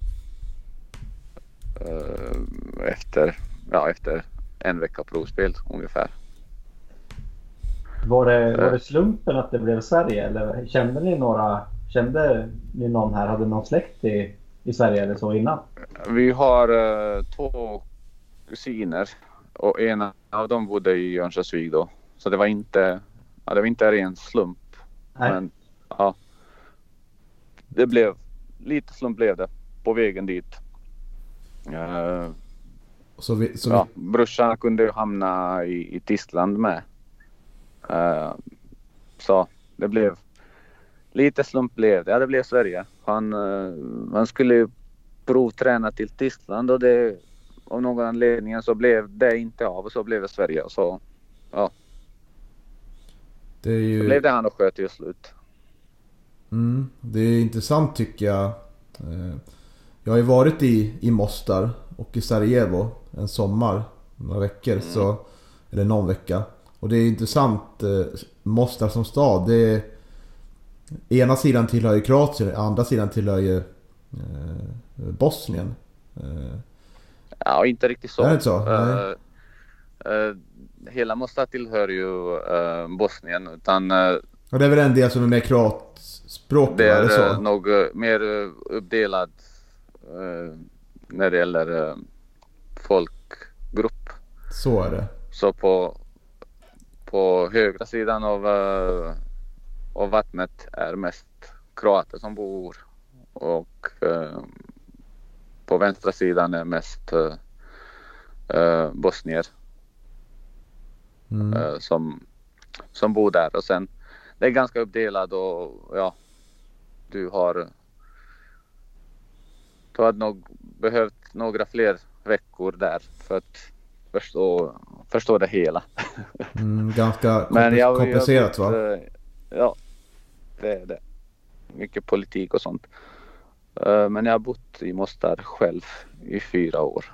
Uh, efter, ja, efter en vecka provspel ungefär. Var det, var det slumpen att det blev Sverige eller kände ni några, kände ni någon här, hade någon släkt i, i Sverige eller så innan? Vi har uh, två kusiner och en av dem bodde i Örnsköldsvik då. Så det var inte, ja, det var inte en slump. Nej. Men ja, det blev, lite slump blev det på vägen dit. Uh, så vi, så ja, vi... Brorsan kunde ju hamna i, i Tyskland med. Uh, så det blev lite slump blev det. Ja, det blev Sverige. Han, uh, han skulle ju provträna till Tyskland och det av någon anledning så blev det inte av och så blev det Sverige så ja. Det är ju... Så blev det han och sköt till slut. Mm, det är intressant tycker jag. Eh, jag har ju varit i, i Mostar och i Sarajevo en sommar, några veckor mm. så, eller någon vecka. Och det är intressant, eh, Mostar som stad. Det är, ena sidan tillhör ju Kroatien, andra sidan tillhör ju eh, Bosnien. Eh, ja, inte riktigt så. Är det inte så? Uh, uh, hela Mostar tillhör ju uh, Bosnien. Utan, och det är väl en del som är mer kroatspråkig? Det är, så? nog mer uppdelad när det gäller folkgrupp. Så är det. Så på på högra sidan av, av vattnet är mest kroater som bor och på vänstra sidan är mest bosnier mm. som, som bor där och sen det är ganska uppdelat och ja du har du hade nog behövt några fler veckor där för att förstå, förstå det hela. Mm, ganska Men jag, komplicerat jag, va? Ja, det är det. Mycket politik och sånt. Eh, men jag har bott i Mostar själv i fyra år.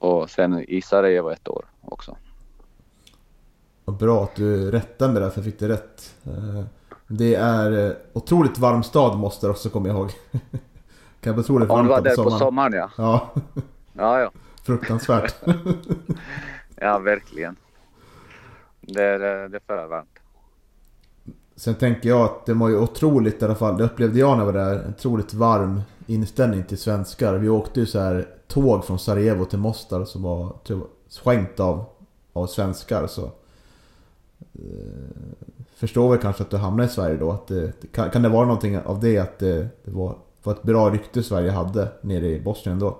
Eh, och sen i Sarajevo ett år också. Vad bra att du rättade mig där, för jag fick det rätt. Eh, det är otroligt varm stad Mostar också kommer jag ihåg. kan bli otroligt varmt ja, du var där på sommaren ja. Ja. Ja, ja. Fruktansvärt. ja, verkligen. Det är, det är för varmt. Sen tänker jag att det var ju otroligt i alla fall, det upplevde jag när jag var där, en otroligt varm inställning till svenskar. Vi åkte ju så här tåg från Sarajevo till Mostar som var skänkt av, av svenskar. Så, eh, förstår väl kanske att du hamnade i Sverige då. Att det, kan, kan det vara någonting av det att det, det var, var ett bra rykte Sverige hade nere i Bosnien då?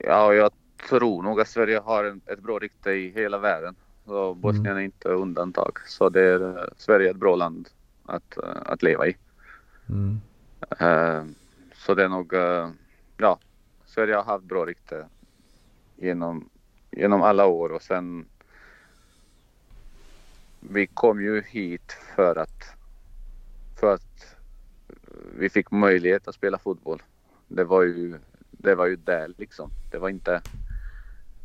Ja, jag tror nog att Sverige har en, ett bra rykte i hela världen. Och Bosnien mm. är inte undantag. Så det är, eh, Sverige är ett bra land att, uh, att leva i. Mm. Uh, så det är nog, uh, ja, Sverige har haft bra rykte genom, genom alla år och sen vi kom ju hit för att, för att vi fick möjlighet att spela fotboll. Det var ju det var ju där liksom. Det var inte,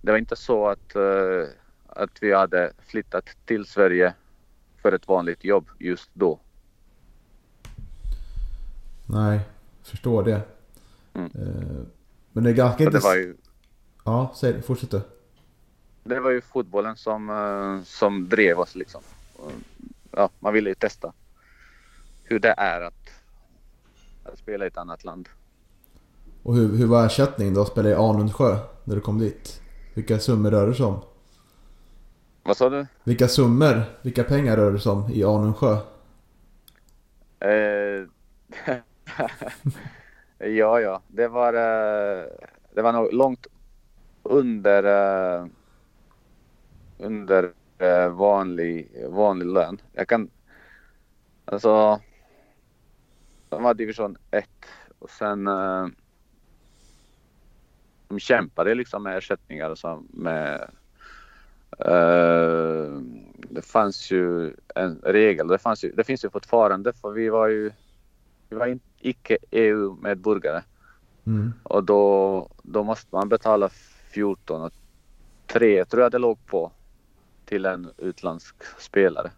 det var inte så att, uh, att vi hade flyttat till Sverige för ett vanligt jobb just då. Nej, förstår det. Mm. Eh, Men det är ganska det intressant. var ju, Ja, säg fortsätt du. det var ju fotbollen som, eh, som drev oss liksom. Ja, man ville ju testa hur det är att, att spela i ett annat land. Och hur, hur var ersättningen då att spela i Anundsjö när du kom dit? Vilka summor rör det sig om? Vad sa du? Vilka summor, vilka pengar rör det sig om i Anundsjö? Eh, ja, ja, det var, eh, det var nog långt under, eh, under eh, vanlig, vanlig lön. Jag kan, alltså, de var division 1 och sen de kämpade liksom med ersättningar och så med Uh, det fanns ju en regel, det, fanns ju, det finns ju fortfarande för vi var ju vi var inte icke EU-medborgare Mm. och då, då måste man betala 14 och 3 tror jag det låg på till en utländsk spelare.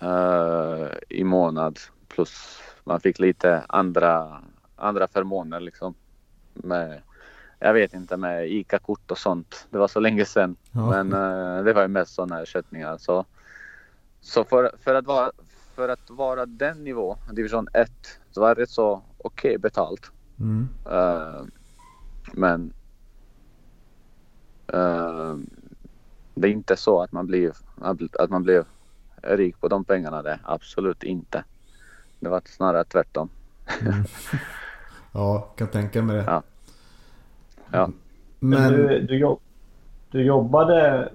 Eh, I månad plus man fick lite andra, andra förmåner liksom. Med, jag vet inte med ICA-kort och sånt. Det var så länge sedan. Ja. Men eh, det var ju mest sådana ersättningar. Så, så för, för, att vara, för att vara den nivå, division 1, så var det rätt så okej betalt. Mm. Eh, men eh, det är inte så att man blir att man blev rik på de pengarna. Det absolut inte. Det var snarare tvärtom. Ja, kan tänka mig det. Ja. Ja. Men Men, du, du, jobb, du jobbade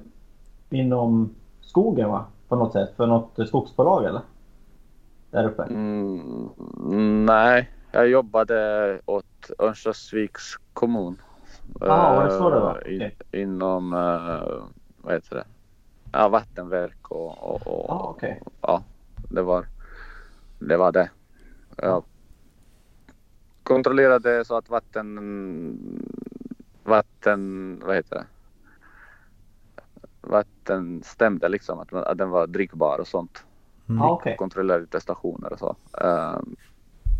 inom skogen va? På något sätt? För något skogsbolag eller? Där uppe? Mm, nej, jag jobbade åt Örnsköldsviks kommun. Ah, var det så det var? Eh, Okej. inom, eh, vad heter det? Ja, vattenverk och, och, och Ah, okej. ja, det var det. Var det. Jag kontrollerade så att vatten, vatten, vad heter det? Vatten stämde liksom, att, att den var drickbar och sånt mm. Ah, okej. kontrollera lite stationer och så. Ehm,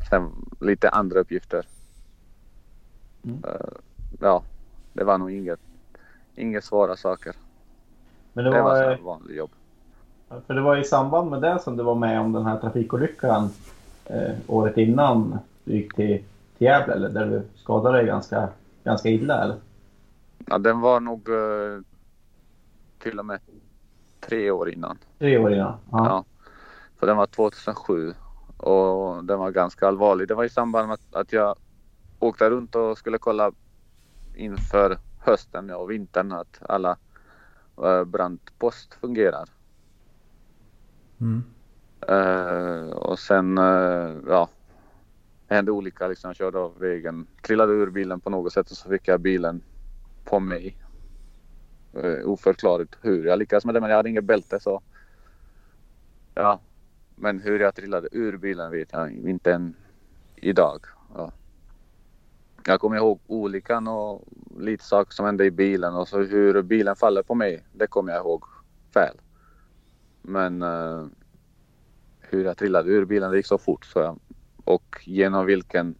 sen lite andra uppgifter. Mm. Eh, ja, det var nog inget, inget svåra saker. Men Det det var, var, här vanligt jobb. för det var i samband med det som du var med om den här trafikolyckan eh, året innan du gick till, till Gävle eller? Där du skadade dig ganska, ganska illa eller? Ja, den var nog eh, till och med tre år innan. Tre år innan? Ja. Ja. För den var 2007 och den var ganska allvarlig. Det var i samband med att, jag åkte runt och skulle kolla inför hösten och vintern att alla eh, brandpost fungerar. Mm. Eh, och sen, uh, ja, hände olika liksom. Jag körde av vägen, trillade ur bilen på något sätt och så fick jag bilen på mig. Uh, oförklarligt hur jag lyckades med det, men jag hade inget bälte så. Ja, men hur jag trillade ur bilen vet jag inte än idag. Ja. Jag kommer ihåg olyckan och lite saker som hände i bilen och så hur bilen faller på mig. Det kommer jag ihåg väl. Men uh, hur jag trillade ur bilen, det gick så fort så jag, och genom vilken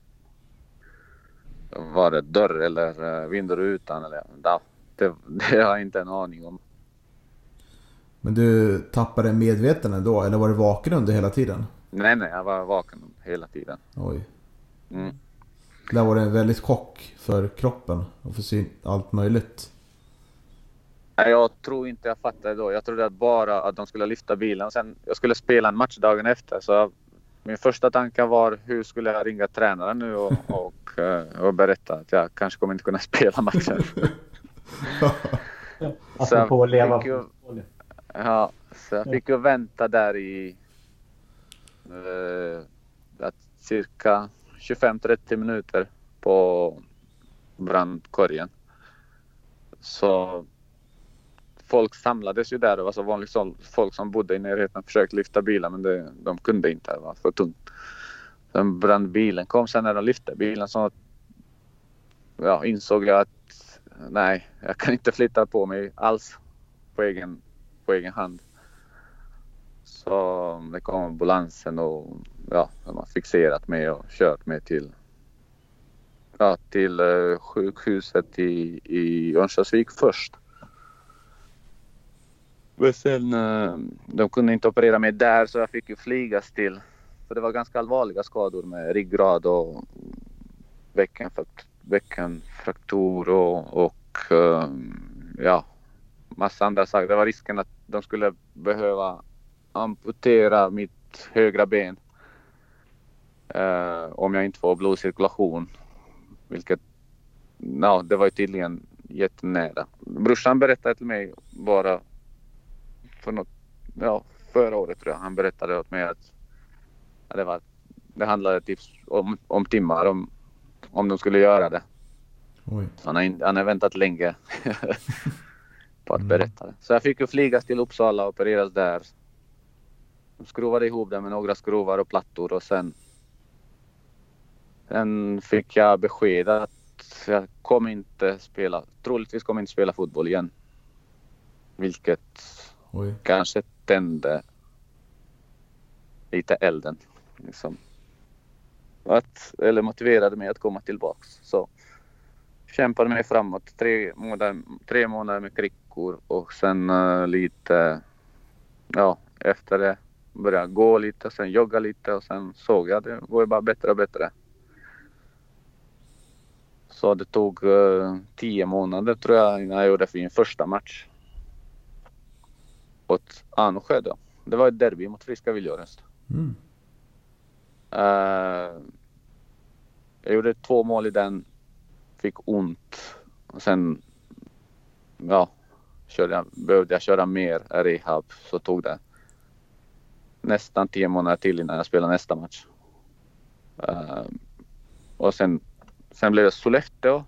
var det dörr eller eh, vindrutan eller ja, det, det har jag inte en aning om. Men du tappade medvetandet då, eller var du vaken under hela tiden? Nej, nej, jag var vaken hela tiden. Oj. Mm. Där var det en väldigt chock för kroppen och för syn, allt möjligt. Nej, Jag tror inte jag fattade då. Jag trodde att bara att de skulle lyfta bilen. Sen, jag skulle spela en match dagen efter. Så min första tanke var hur skulle jag ringa tränaren nu och, och, eh, och berätta att jag kanske kommer inte kunna spela matchen. Så jag Apropå att leva fick ju- på fotboll. Ja, så jag fick ju vänta där i eh, cirka 25-30 minuter på brandkorgen. Så folk samlades ju där. Det var så vanligt folk som bodde i närheten försökte lyfta bilen men det, de kunde inte. Det var för tungt. Sen brann bilen. Kom sen när de lyfte bilen så ja, insåg jag att nej, jag kan inte flytta på mig alls på egen, på egen hand. Så det kom ambulansen och ja, de har fixerat mig och kört mig till, ja, till eh, sjukhuset i, i Örnsköldsvik först. Men sen, eh, de kunde inte operera mig där så jag fick ju flygas till, för det var ganska allvarliga skador med ryggrad och bäckenfraktur och, och eh, ja, massa andra saker. Det var risken att de skulle behöva amputera mitt högra ben eh, om jag inte får blodcirkulation. Vilket, ja, det var ju tydligen jättenära. Brorsan berättade till mig bara för något, ja, förra året tror jag. Han berättade åt mig att ja, det, var, det handlade typ om, om timmar om, om de skulle göra det. Oj. Han har, in, han har väntat länge på att Mm. berätta det. Så jag fick ju flygas till Uppsala och opereras där. De skruvade ihop det med några skruvar och plattor och sen Sen fick jag besked att jag kommer inte spela, troligtvis kommer inte spela fotboll igen. Vilket Oj. kanske tände lite elden. Liksom. Att, eller motiverade mig att komma tillbaks. Så kämpade mig framåt. Tre månader, tre månader med kryckor och sen eh, lite, ja efter det började jag gå lite, sen jogga lite och sen såg jag att det går bara bättre och bättre. Så det tog eh, tio månader tror jag innan jag gjorde min första match. Åt Anusjö då. Det var ett derby mot Friska Viljoröst. Mm. Eh, jag gjorde två mål i den. Fick ont. Och sen ja, körde jag, behövde jag köra mer rehab. Så tog det nästan tio månader till innan jag spelade nästa match. Uh, och sen, sen blev det Sollefteå.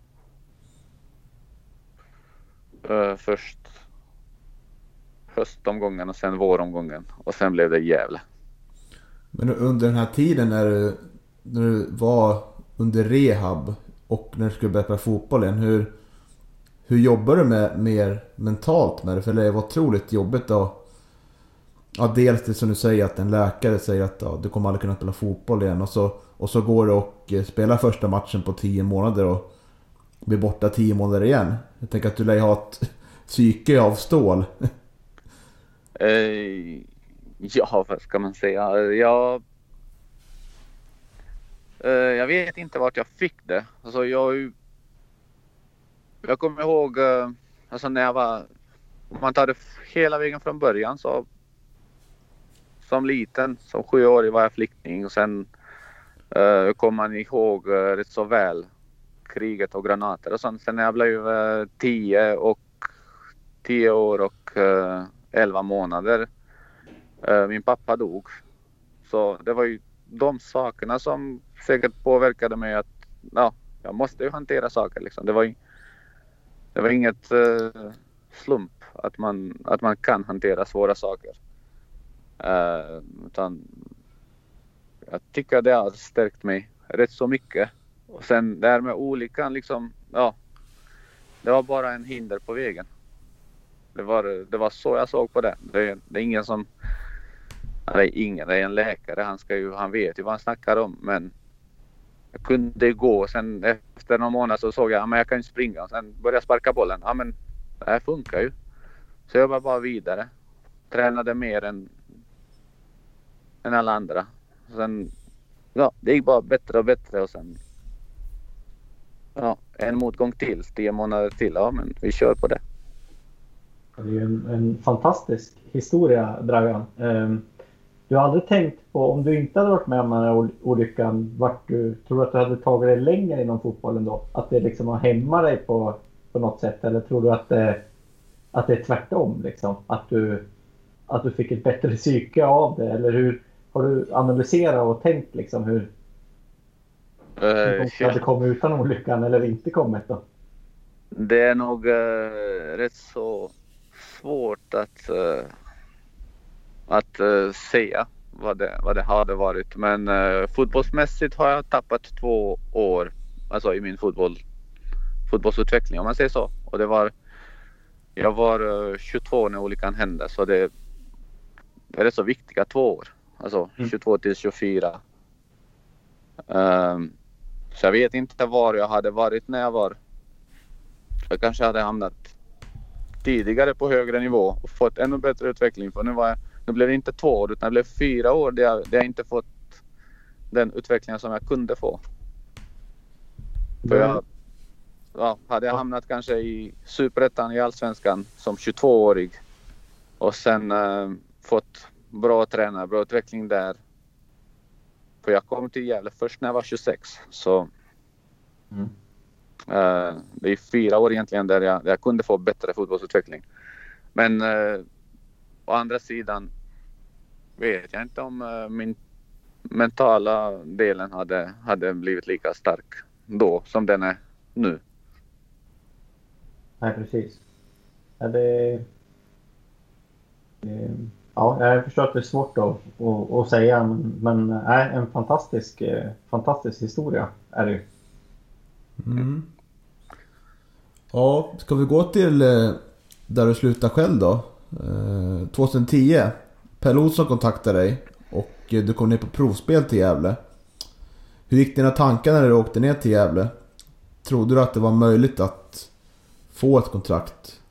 Uh, först höstomgången och sen våromgången. Och sen blev det Gävle. Men under den här tiden när du, när du var under rehab och när du skulle börja spela fotboll igen. Hur, hur jobbar du med mer mentalt med det? För det var otroligt jobbigt då. Ja, dels det som du säger att en läkare säger att ja, du kommer aldrig kunna spela fotboll igen. Och så, och så går du och eh, spelar första matchen på 10 månader och blir borta 10 månader igen. Jag tänker att du lär ju ha ett psyke av stål. Eh, ja, vad ska man säga? Jag, Eh, jag vet inte vart jag fick det. Alltså jag, jag kommer ihåg eh, alltså när jag var, om man tar det hela vägen från början så som liten, som sjuårig var jag flykting och sen uh, kommer man ihåg uh, rätt så väl kriget och granater och sånt. Sen när jag blev uh, tio och tio år och uh, elva månader. Uh, Min pappa dog. Så det var ju de sakerna som säkert påverkade mig att ja, jag måste ju hantera saker liksom. Det var, det var inget uh, slump att man, att man kan hantera svåra saker. Uh, utan jag tycker det har stärkt mig rätt så mycket. Och sen det här med olyckan liksom, ja. Det var bara en hinder på vägen. Det var, det var så jag såg på det. Det, det är ingen som... Han Det är ingen, det är en läkare. Han, ska ju, han vet ju vad han snackar om. Men jag kunde gå. Sen efter någon månad så såg jag att jag kan ju springa. Sen började jag sparka bollen. Ja men det här funkar ju. Så jag var bara vidare. Tränade mer än, än alla andra. Sen, ja, det gick bara bättre och bättre och sen Ja, en motgång till, tio månader till. Ja, men vi kör på det. Det är ju en, en fantastisk historia, Dragan. Um, du har aldrig tänkt på, om du inte hade varit med om den här ol- olyckan, vart du, tror du att du hade tagit dig längre inom fotbollen då? Att det liksom har hämmat dig på, på något sätt? Eller tror du att det, att det är tvärtom? Liksom? Att, du, att du fick ett bättre psyke av det? Eller hur har du analyserat och tänkt liksom hur, hur Eh, det hade kommit utan olyckan eller inte kommit då? Det är nog eh, rätt så svårt att, eh, att eh, säga vad det, vad det hade varit. Men eh, fotbollsmässigt har jag tappat två år alltså i min fotboll, fotbollsutveckling om man säger så. Och det var, jag var eh, 22 när olyckan hände så det, är rätt så viktiga två år. Alltså Mm. 22 till 24. Ehm, så jag vet inte var jag hade varit när jag var. Jag kanske hade hamnat tidigare på högre nivå och fått ännu bättre utveckling. För nu, var jag, nu blev det inte två år utan det blev fyra år där jag, där jag inte fått den utvecklingen som jag kunde få. För jag, ja, hade jag hamnat kanske i superettan i allsvenskan som 22-årig och sen eh, fått bra tränare, bra utveckling där. För jag kom till Gävle först när jag var 26 så Mm. eh, det är fyra år egentligen där jag, där jag kunde få bättre fotbollsutveckling. Men eh, å andra sidan vet jag inte om eh, min mentala delen hade, hade blivit lika stark då som den är nu. Nej, precis. Ja, det, det, ja, jag förstår att det är svårt att, att, att säga, men, men nej, en fantastisk, eh, fantastisk historia är det ju. Mm. Ja, ska vi gå till eh, där du slutar själv då? Eh, 2010. Pelle Olsson kontaktade dig och eh, du kom ner på provspel till Gävle. Hur gick dina tankar när du åkte ner till Gävle? Trodde du att det var möjligt att få ett kontrakt?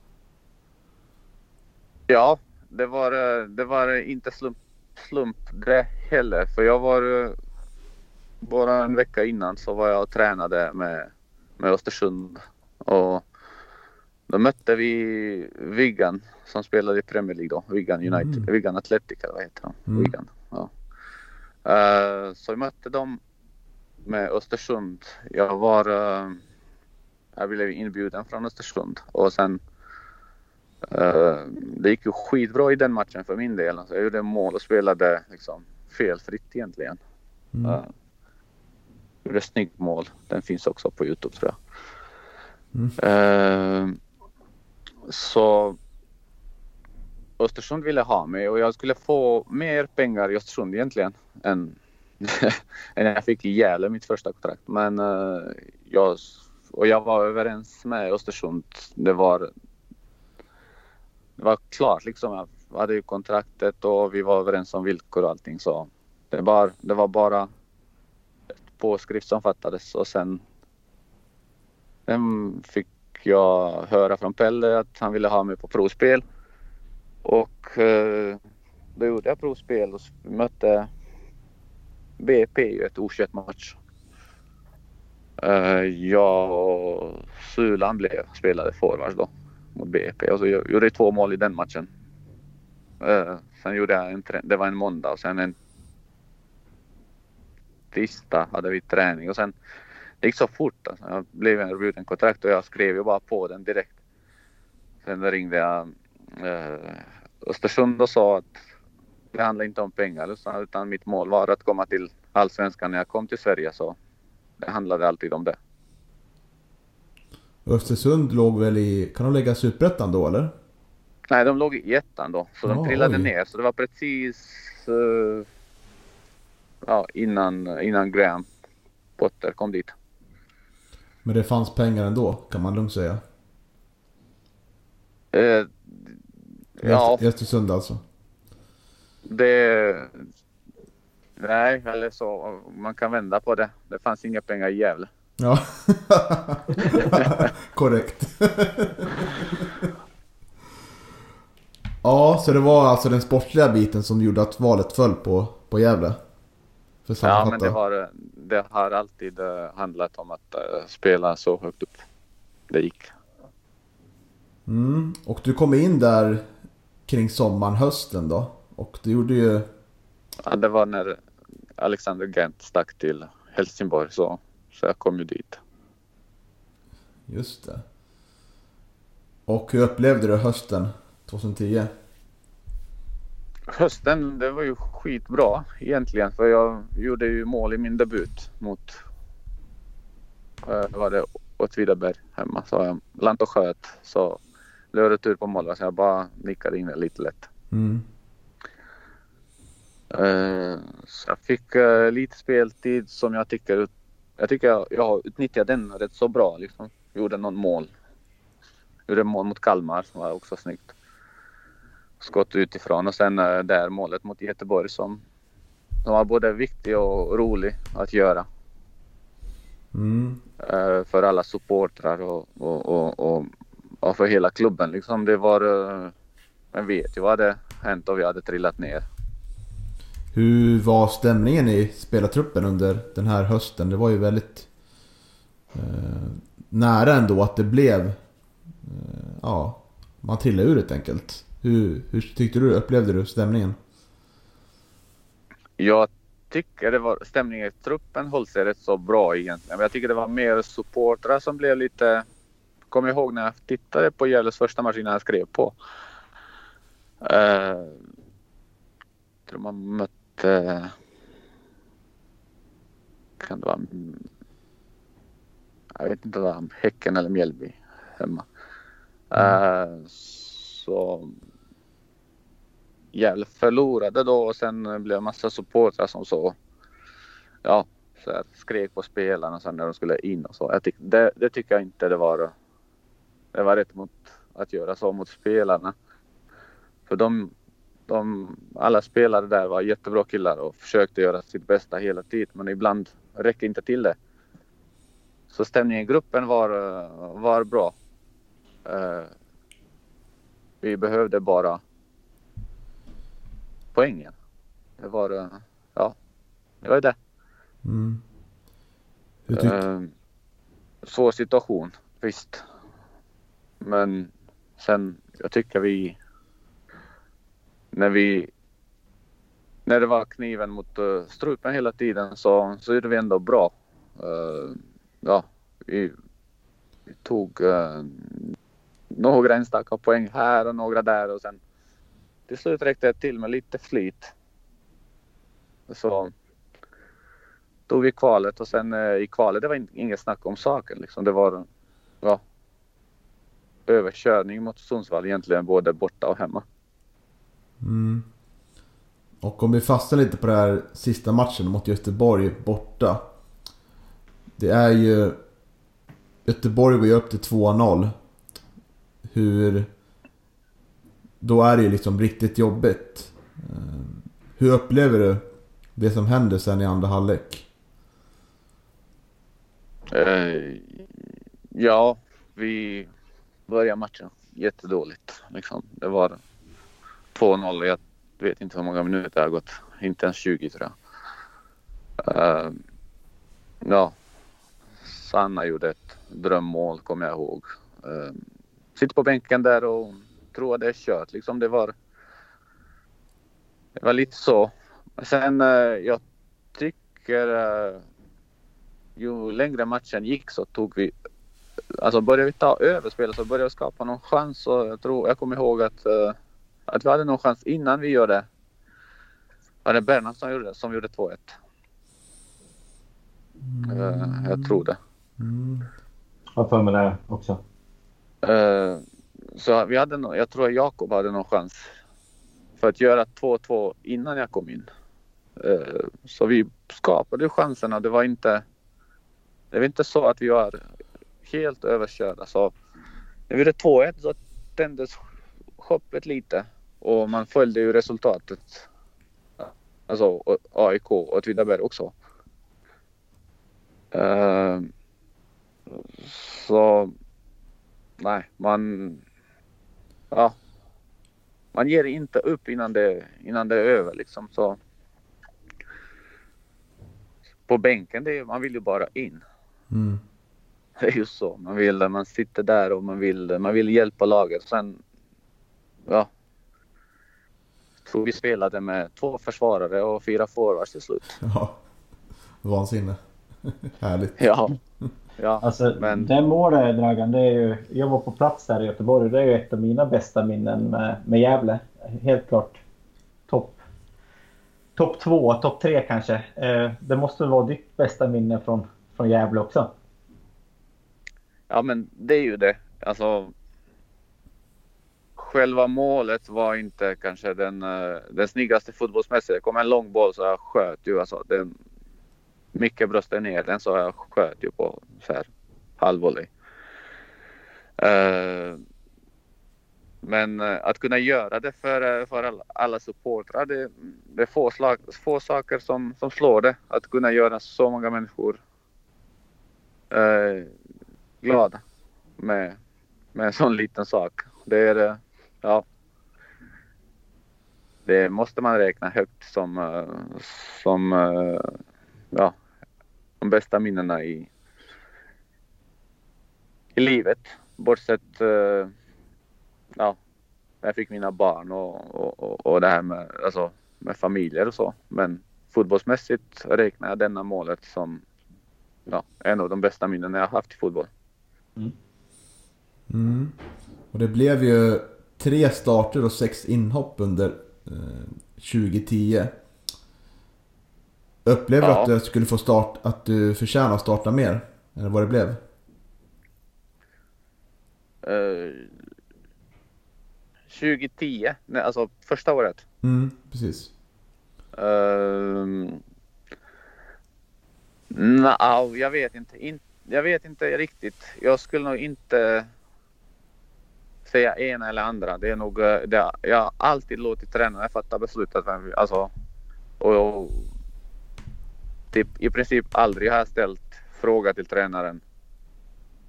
Ja, det var, eh, det var inte slump, slump det heller. För jag var eh, bara en vecka innan så var jag och tränade med, med Östersund. Och då mötte vi Wigan som spelade i Premier League då. Wigan United, Mm. Wigan Athletic eller vad heter de? Mm. Wigan, ja. Eh, så vi mötte dem med Östersund. Jag var... eh, jag blev inbjuden från Östersund och sen Eh, det gick ju skitbra i den matchen för min del. Alltså, jag gjorde mål och spelade liksom felfritt egentligen. Mm. Uh, gjorde snyggt mål. Den finns också på Youtube tror jag. Mm. Eh, så Östersund ville ha mig och jag skulle få mer pengar i Östersund egentligen än, än jag fick i Gävle mitt första kontrakt. Men uh, jag, och jag var överens med Östersund. Det var det var klart liksom. Jag hade ju kontraktet och vi var överens om villkor och allting så det var, det var bara ett påskrift som fattades och sen, den fick jag höra från Pelle att han ville ha mig på provspel och eh, då gjorde jag provspel och mötte BP i ett o match. Eh, jag och Sulan blev spelade forwards då mot BP och så gjorde jag två mål i den matchen. Eh, sen gjorde jag en träning, det var en måndag och sen en tisdag hade vi träning och sen det gick så fort alltså. Jag blev erbjuden kontrakt och jag skrev ju bara på den direkt. Sen ringde jag eh, Östersund och sa att det handlar inte om pengar utan- mitt mål var att komma till allsvenskan när jag kom till Sverige så det handlade alltid om det. Östersund låg väl i... Kan de lägga Superettan då eller? Nej, de låg i ettan då, så de Ja, trillade oj. ner. Så det var precis eh, ja, innan, innan Graham Potter kom dit. Men det fanns pengar ändå, kan man lugnt säga. Eh, ja, I Östersund alltså. det... Nej, eller så. Man kan vända på det. Det fanns inga pengar i Gävle. Ja. Korrekt. ja, så det var alltså den sportliga biten som gjorde att valet föll på, på Gävle? Ja, men det har, det har alltid eh, handlat om att eh, spela så högt upp det gick. Mm. Och du kom in där kring sommaren, hösten då. Och du gjorde ju... Ja, det var när Alexander Gent stack till Helsingborg så, så jag kom ju dit. Just det. Och hur upplevde du hösten 2010? Hösten, det var ju skitbra egentligen för jag gjorde ju mål i min debut mot eh, var det Åtvidaberg hemma. Så jag lant och sköt så blev det retur på mål så jag bara nickade in det lite lätt. Mm. Eh, Så jag fick eh, lite speltid som jag tycker jag tycker jag, jag utnyttjat den rätt så bra. Liksom. Gjorde någon mål. Gjorde mål mot Kalmar som var också snyggt. Skott utifrån och sen eh, där målet mot Göteborg som, som var både viktig och rolig att göra. Mm. eh, för alla supportrar och, och, och, och, och för hela klubben. Liksom det var, eh, man vet ju vad hade hänt om vi hade trillat ner. Hur var stämningen i spelartruppen under den här hösten? Det var ju väldigt eh, nära ändå att det blev... Eh, ja, man trillade ur helt enkelt. Hur, hur tyckte du, upplevde du stämningen? Jag tycker det var stämningen i truppen höll sig rätt så bra egentligen. Men jag tycker det var mer supportrar som blev lite... Kommer ihåg när jag tittade på Gävles första match innan jag skrev på. Uh, jag tror man mötte... Kan det vara... Jag vet inte vad Häcken eller Mjällby hemma. Uh, så Gävle förlorade då och sen blev det massa supportrar som så, ja, så här, skrek på spelarna sen när de skulle in och så. Jag tyck, det, det tycker jag inte det var. Det var rätt mot att göra så mot spelarna. För de, de, alla spelare där var jättebra killar och försökte göra sitt bästa hela tiden men ibland räcker inte till det. Så stämningen i gruppen var, var bra. Uh, vi behövde bara poängen. Det var, eh, ja, det var det. Mm. Uh, svår situation, visst. Men sen, jag tycker vi, när vi, när det var kniven mot uh, strupen hela tiden så, så gjorde vi ändå bra. Uh, ja, vi, vi tog uh, några enstaka poäng här och några där och sen till slut räckte det till med lite flyt. Så tog vi kvalet och sen eh, i kvalet det var in, inget snack om saken liksom. Det var ja, överkörning mot Sundsvall egentligen både borta och hemma. Mm. Och om vi fastnar lite på den här sista matchen mot Göteborg borta. Det är ju... Göteborg går ju upp till 2-0. Hur... Då är det ju liksom riktigt jobbigt. Eh, hur upplever du det som händer sen i andra halvlek? Eh, ja, vi började matchen jättedåligt. Liksom. Det var 2-0. Jag vet inte hur många minuter det har gått. Inte ens 20 tror jag. Eh, ja, Sanna gjorde ett drömmål kommer jag ihåg. Eh, sitter på bänken där och tror att det är kört. Liksom det var. Det var lite så. Sen eh, jag tycker eh, ju längre matchen gick så tog vi Alltså började vi ta över spelet så började vi skapa någon chans och jag tror jag kommer ihåg att, uh, att vi hade någon chans innan vi gjorde var det Bernhard som gjorde, som gjorde 2-1? Uh, jag tror det. Mm. Jag har för mig det också. Uh, så vi hade no jag tror Jakob hade någon chans för att göra 2-2 innan jag kom in. Uh, så vi skapade chanserna. Det var inte det var inte så att vi var helt överkörda. Så när vi gjorde 2-1 så tändes hoppet lite och man följde ju resultatet. Alltså AIK och Åtvidaberg också. Uh, så nej, man... Ja. Man ger inte upp innan det, innan det är över liksom. Så på bänken, det är, man vill ju bara in. Mm. Det är ju så. Man vill, man sitter där och man vill, man vill hjälpa laget. Sen, ja. Jag tror vi spelade med två försvarare och fyra forwards till slut. Ja. Vansinne. Härligt. Ja. Ja, Alltså, men det målet Dragan, det är ju, jag var på plats där i Göteborg och det är ju ett av mina bästa minnen med, med Gävle. Helt klart topp top två, topp tre kanske. Eh, det måste väl vara ditt bästa minne från, från Gävle också? Ja, men det är ju det. Alltså. Själva målet var inte kanske den, eh, den snyggaste fotbollsmässigt. Det kom en lång boll så jag sköt ju. Alltså, den, Micke bröstade ner den så jag sköt ju på så halvvolley. Uh, eh, men eh, att kunna göra det för, eh, för alla, supportrar, det, det är få, slag, få saker som, som slår det. Att kunna göra så många människor uh, glada med, med en sån liten sak. Det är, ja. Det måste man räkna högt som, som ja, de bästa minnena i, i livet. Bortsett uh, ja, när jag fick mina barn och, och, och, och det här med, alltså, med familjer och så. Men fotbollsmässigt räknar jag denna målet som ja, en av de bästa minnen jag har haft i fotboll. Mm. mm. Och det blev ju tre starter och sex inhopp under eh, 2010. Upplevde du Ja. att du skulle få start, att du förtjänar att starta mer? Eller vad det blev? Eh, 2010, nej, alltså första året. Mm, precis. Uh, no, jag vet inte. In, jag vet inte riktigt. Jag skulle nog inte säga ena eller andra. Det är nog, eh, det, jag har alltid låtit tränaren fatta beslutet. Alltså, och, och typ, i princip aldrig har jag ställt fråga till tränaren.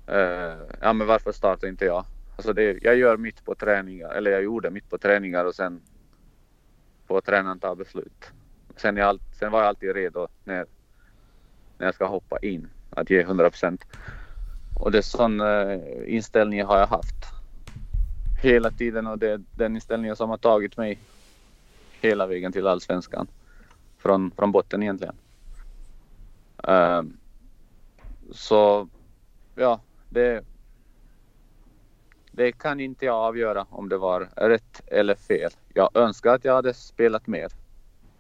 Uh, ja men varför startar inte jag? Alltså det, jag gör mitt på träningar, eller jag gjorde mitt på träningar och sen får tränaren ta beslut. Sen, jag, sen var jag alltid redo när, när jag ska hoppa in att ge 100 procent. Och det är sån uh, inställning har jag haft hela tiden och det är den inställningen som har tagit mig hela vägen till allsvenskan. Från, från botten egentligen. Ehm, så ja, det, det kan inte jag avgöra om det var rätt eller fel. Jag önskar att jag hade spelat mer.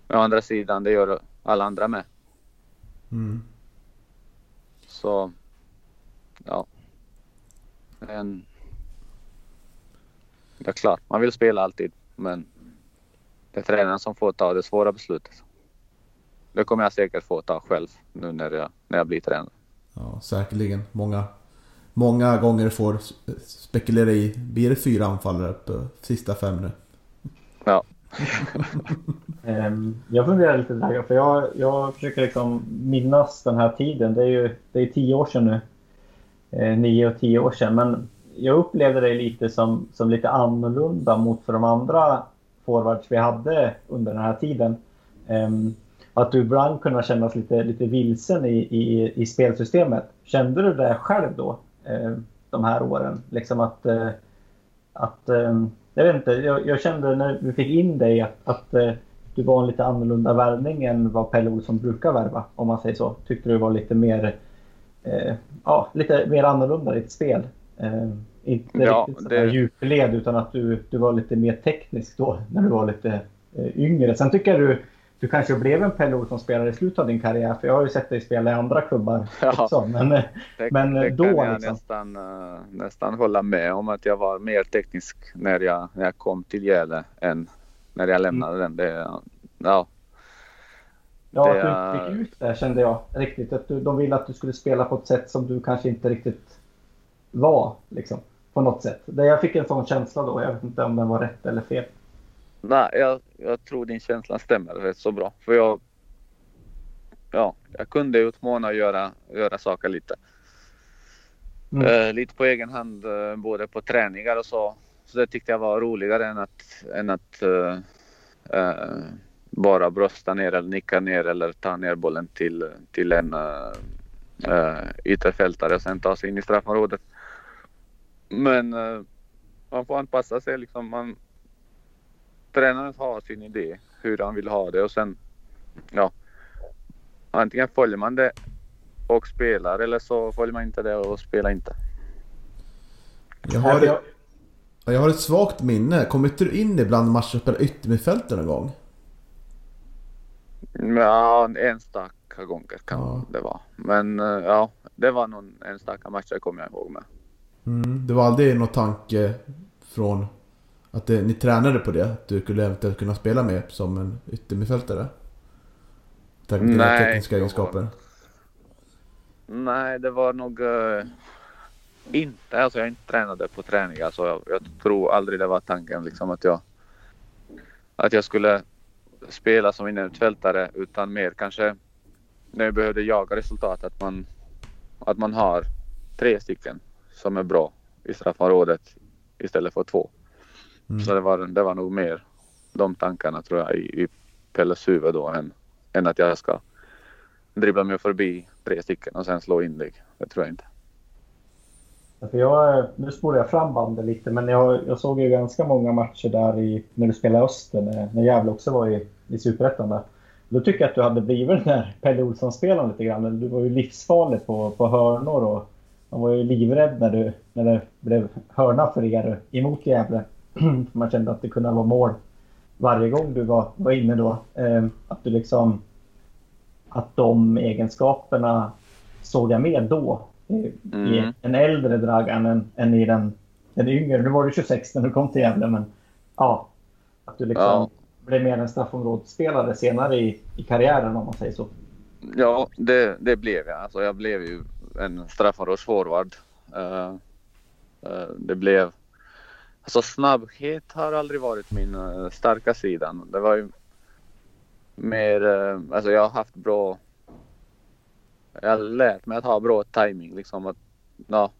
Men å andra sidan, det gör alla andra med. Mm. Så ja. Men det är klart, man vill spela alltid. Men det är tränaren som får ta det svåra beslutet. Det kommer jag säkert få ta själv nu när jag, när jag blir tränare. Ja, säkerligen. Många, många gånger får spekulera i, blir det fyra anfallare på sista fem nu? Ja. Ehm, Jag funderar lite där, för jag, jag försöker liksom minnas den här tiden. Det är ju det är tio år sedan nu. Eh, nio och tio år sedan. Men jag upplevde det lite som, som lite annorlunda mot för de andra forwards vi hade under den här tiden. Ehm, att du ibland kunde kännas lite, lite vilsen i, i, i spelsystemet. Kände du det själv då? Eh, de här åren? Liksom att, eh, att eh, jag vet inte, jag, jag kände när vi fick in dig att, att du var en lite annorlunda värvning än vad Pelle Olsson brukar värva, om man säger så. Tyckte du var lite mer, ja, lite mer annorlunda i ditt spel. Inte Ja, riktigt det- djupled utan att du, du var lite mer teknisk då när du var lite yngre. Sen tycker jag du, du kanske blev en Pelle Olsson-spelare i slutet av din karriär, för jag har ju sett dig spela i andra klubbar Ja. också. Men, Det, Men, det då kan jag liksom. nästan, eh, nästan hålla med om att jag var mer teknisk när jag, när jag kom till Gävle än när jag lämnade den. Det, ja, Ja, Det att du är- fick ut det kände jag riktigt. Att du, de ville att du skulle spela på ett sätt som du kanske inte riktigt var. Liksom, på något sätt. Det, jag fick en sån känsla då. Jag vet inte om den var rätt eller fel. Nej, jag, jag tror din känsla stämmer rätt så bra. För jag, ja, jag kunde utmana och göra, göra saker lite. Mm. Eh, lite på egen hand, eh, både på träningar och så. Så det tyckte jag var roligare än att, än att eh, bara brösta ner eller nicka ner eller ta ner bollen till, till en uh, uh, ytterfältare och sen ta sig in i straffområdet. Men man får anpassa sig liksom. Man, tränaren har sin idé hur han vill ha det och sen ja, antingen följer man det och spelar eller så följer man inte det och spelar inte. Jag har, jag har ett svagt minne. Kommer inte du in ibland matcher och spelar yttermittfältare någon gång? Ja, en enstaka gånger kan Ja. det vara. Men eh, ja, det var någon enstaka match jag kommer jag ihåg med. Mm, det var aldrig någon tanke från att det, ni tränade på det? Att du skulle eventuellt kunna spela med som en yttermittfältare? Tack vare dina tekniska egenskaper. Nej, det var nog... eh, inte, alltså jag inte tränade på träning. Alltså jag, jag tror aldrig det var tanken liksom att jag att jag skulle spela som innermittfältare utan mer kanske när jag behövde jaga resultat att man, att man har tre stycken som är bra i straffområdet istället för två. Mm. Så det var, det var nog mer de tankarna tror jag i, i Pelles huvud då än, än att jag ska dribbla mig förbi tre stycken och sen slå inlägg. Det tror jag inte. För jag, nu spolar jag fram bandet lite, men jag, jag såg ju ganska många matcher där i, när du spelade Öster, när, när Gävle också var i, i Superettan. där. Då tycker jag att du hade blivit den där Pelle Olsson-spelaren lite grann. Du var ju livsfarlig på, på hörnor och man var ju livrädd när, du, när det blev hörna för er emot Gävle. man kände att det kunde vara mål varje gång du var, var inne då. Eh, att du liksom... Att de egenskaperna såg jag med då. I, Mm. i en äldre Dragan än, än i den, den yngre. Nu var du 26 när du kom till Gävle, men ja. Att du liksom Ja. blev mer en straffområdesspelare senare i, i karriären om man säger så. Ja, det, det blev jag. Alltså jag blev ju en straffområdesforward. Uh, uh, det blev... Alltså snabbhet har aldrig varit min eh, starka sida. Det var ju mer... Eh, alltså jag har haft bra... Jag har lärt mig att ha bra timing liksom. Att, ja,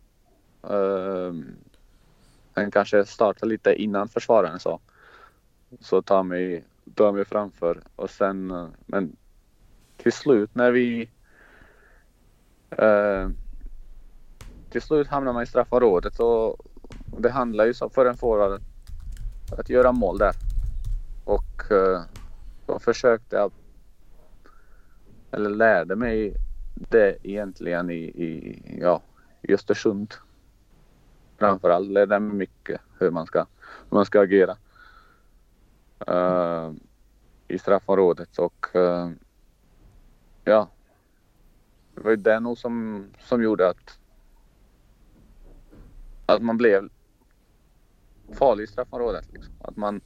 ehm, sen kanske starta lite innan försvararen så. Så ta mig, ta mig framför och sen... Eh, men till slut när vi... Eh, till slut hamnar man i straffområdet och det handlar ju så för en forward att, göra mål där. Och eh, då försökte jag, eller lärde mig det egentligen i, i, ja, i Östersund. Framförallt lärde jag mig mycket hur man ska, hur man ska agera. uh, I straffområdet och uh, ja. Det var ju det nog som, som gjorde att, att man blev farlig i straffområdet. Liksom. Att man,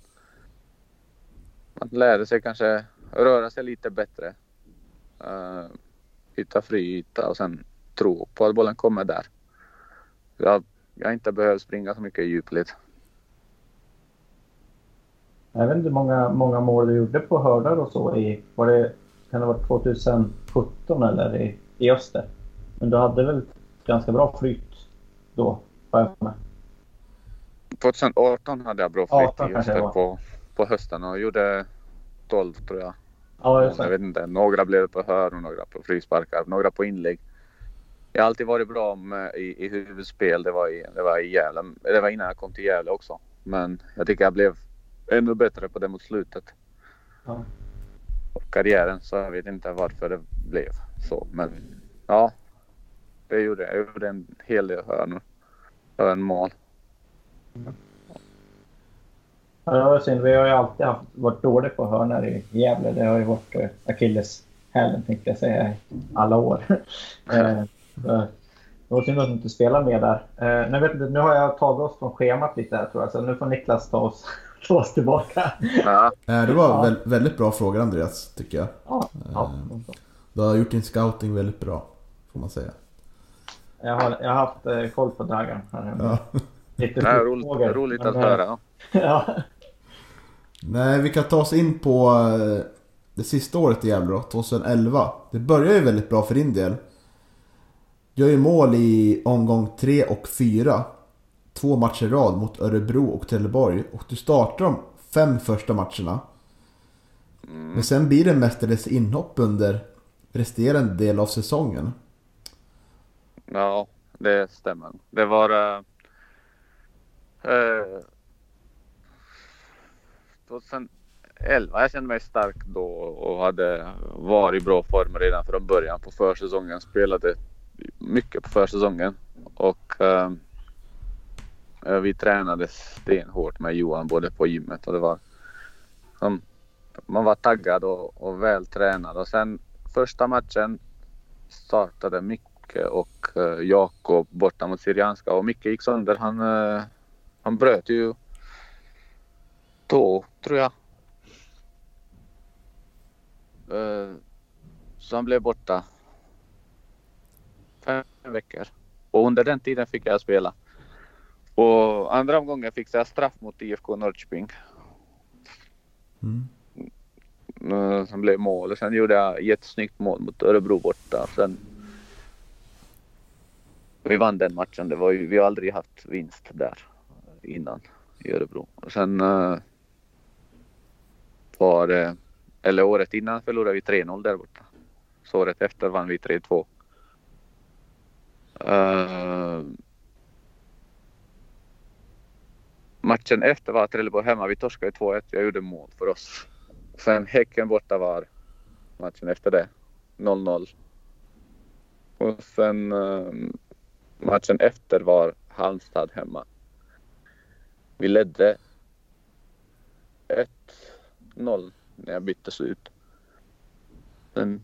man lärde sig kanske röra sig lite bättre. Uh, hitta fri yta och sen tro på att bollen kommer där. Jag, jag har inte behövt springa så mycket i djupled. Jag vet inte hur många, många mål du gjorde på hörnar och så. I, var det, kan det ha varit 2017 eller i, i Öster? Men du hade väl ganska bra flyt då, har jag för mig. 2018 hade jag bra 18 flyt det på, på hösten och gjorde 12 tror jag. Ja, Jag det. vet inte, några blev på hörn och några på frisparkar, några på inlägg. Jag har alltid varit bra med, i, i huvudspel. Det var, i, det var i Gävle. Det var innan jag kom till Gävle också. Men jag tycker jag blev ännu bättre på det mot slutet. Ja. Och karriären så jag vet inte varför det blev så. Men ja, det gjorde jag. Jag gjorde en hel del hörnor. Hörnmål. Ja, det var synd. Vi har ju alltid haft, varit dåliga på hörnor i Gävle. Det har ju varit uh, akilleshälen tänkte jag säga i alla år. eh, så, det var synd att du inte spelar med där. Eh, nu, vet inte, nu har jag tagit oss från schemat lite här tror jag. Så nu får Niklas ta oss, ta oss tillbaka. Ja, Eh, Det var Ja. väl, väldigt bra frågor Andreas, tycker jag. Ja, ja. Du har gjort din scouting väldigt bra, får man säga. Jag, har, jag har haft eh, koll på Dragan. här. Ja. Lite det är fotfrågor. roligt, roligt att Men, höra. Ja. Nej, vi kan ta oss in på eh, det sista året i Gävle då, 2011. Det börjar ju väldigt bra för din del. Gör ju mål i omgång 3 och 4. Två matcher i rad mot Örebro och Trelleborg. Och du startar de fem första matcherna. Men sen blir det mestadels inhopp under resterande del av säsongen. Ja, det stämmer. Det var... Uh, uh, 2011, jag kände mig stark då och hade varit i bra form redan från början på försäsongen. Spelade mycket på försäsongen och eh, eh vi tränade stenhårt med Johan både på gymmet och det var... som- man var taggad och, och vältränad och sen första matchen startade mycket och uh, Jakob borta mot Syrianska och Micke gick sönder. Han, eh, han bröt ju tå, tror jag. Eh, så han blev borta fem veckor. Och under den tiden fick jag spela. Och andra omgången fick jag straff mot IFK Norrköping. Mm. Eh, Som blev mål och sen gjorde jag jättesnyggt mål mot Örebro borta. Sen vi vann den matchen. Det var ju, vi har aldrig haft vinst där innan i Örebro. Och sen uh, var det, eller året innan förlorade vi 3-0 där borta. Så året efter vann vi 3-2. Uh, eh, matchen efter var Trelleborg hemma. Vi torskade 2-1. Jag gjorde mål för oss. Sen Häcken borta var matchen efter det. 0-0. Och sen eh, matchen efter var Halmstad hemma. Vi ledde 1-0 när jag byttes ut. Sen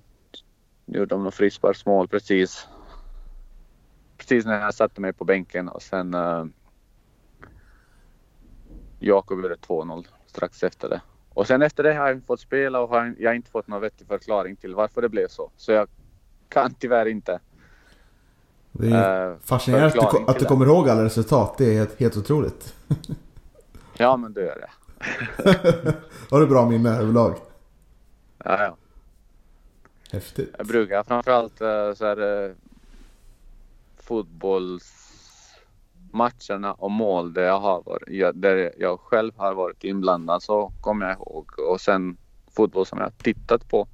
gjorde de något frisparksmål precis. Precis när jag satte mig på bänken och sen uh, Jakob gjorde 2-0 strax efter det. Och sen efter det har jag inte fått spela och har jag har inte fått någon vettig förklaring till varför det blev så. Så jag kan tyvärr inte. Det är Eh, fascinerande att du, att du kommer ihåg alla resultat. Det är helt, helt otroligt. Ja men det gör det. Har du bra minne överlag? Ja, ja. Häftigt. Jag brukar framförallt uh, så här uh, fotbollsmatcherna och mål där jag, har varit, där jag själv har varit inblandad så kommer jag ihåg. Och sen fotboll som jag har tittat på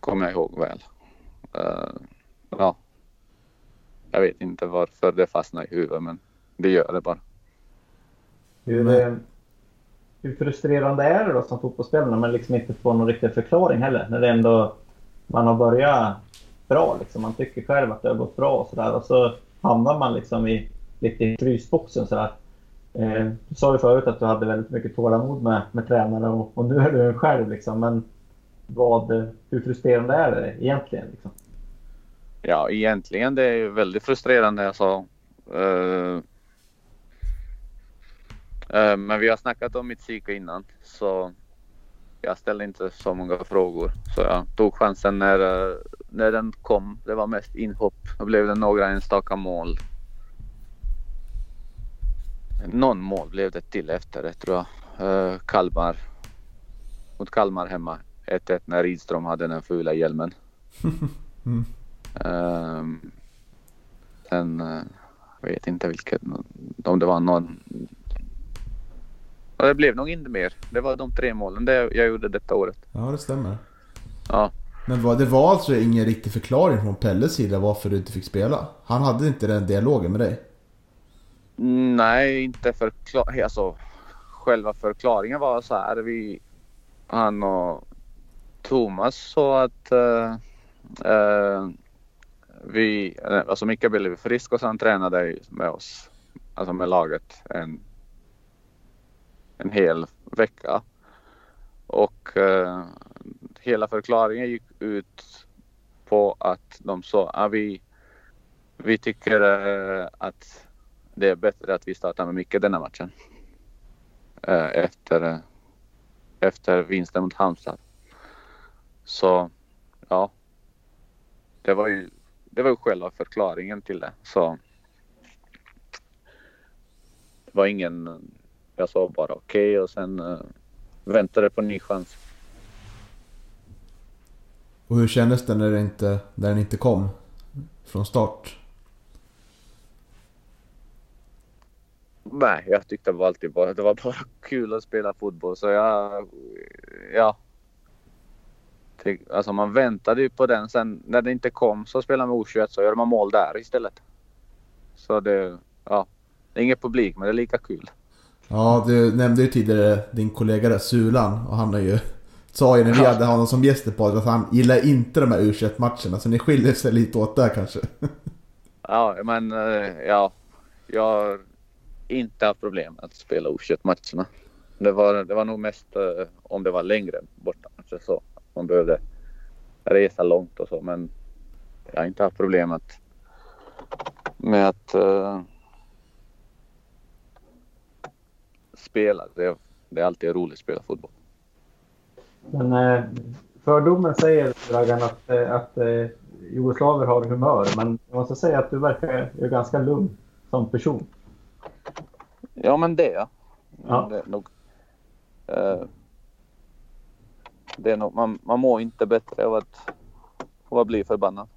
kommer jag ihåg väl. Ja. Jag vet inte varför det fastnar i huvudet men det gör det bara. Hur, eh, hur frustrerande är det då som fotbollsspelare när man liksom inte får någon riktig förklaring heller? När det ändå man har börjat bra liksom. Man tycker själv att det har gått bra och sådär och så hamnar man liksom i lite i frysboxen sådär. Eh, du sa ju förut att du hade väldigt mycket tålamod med, med tränare och, och nu är du en själv liksom. Men vad, hur frustrerande är det egentligen? Liksom? Ja, egentligen det är väldigt frustrerande. Alltså. Eh, eh, men vi har snackat om mitt psyke innan så jag ställde inte så många frågor. Så jag tog chansen när, eh, när den kom. Det var mest inhopp. Då blev det några enstaka mål. Någon mål blev det till efter det tror jag. Kalmar. Mot Kalmar hemma. 1-1 när Rydström hade den fula hjälmen. Mm. Ehm, sen, eh, jag vet inte vilket, om det var någon. Ja, det blev nog inte mer. Det var de tre målen det jag gjorde detta året. Ja, det stämmer. Ja, Men vad, det var alltså ingen riktig förklaring från Pelles sida varför du inte fick spela? Han hade inte den dialogen med dig? nej, inte förklar. Alltså, själva förklaringen var så här. Vi, han och Thomas sa att eh, eh, vi, alltså Micke blev frisk och så han tränade med oss, alltså med laget en, en hel vecka. Och eh, hela förklaringen gick ut på att de sa att vi, vi tycker eh, att det är bättre att vi startar med Micke denna matchen. Eh, efter, eh, efter vinsten mot Halmstad. Så ja, det var ju, det var ju själva förklaringen till det. Så det var ingen, jag sa bara okej och sen uh, väntade på en ny chans. Och hur kändes det när, det inte, när den inte kom? Från start? Nej, jag tyckte det var alltid bara, det var bara kul att spela fotboll så jag, ja. Tyck- Alltså man väntade ju på den. Sen när det inte kom så spelar man O21 så gör man mål där istället. Så det, ja. Det är ingen publik men det är lika kul. Ja, du nämnde ju tidigare din kollega där, Sulan. Och han har ju... Sa ju när vi hade honom som gäst podden att han gillar inte de här u matcherna Så ni skiljer sig lite åt där kanske. Ja, men eh, ja. Jag har inte haft problem att spela O21-matcherna. Det var, det var nog mest eh, om det var längre borta så. Man behövde resa långt och så men jag har inte haft problem att, med att eh, spela. Det, det är alltid roligt att spela fotboll. Men eh, fördomen säger Dragan att, eh, att eh, jugoslaver har humör, men jag måste säga att du verkar ju ganska lugn som person. Ja, men det ja. Ja. Det är nog, eh, det är nog, man, man mår inte bättre av att, av att bli förbannad.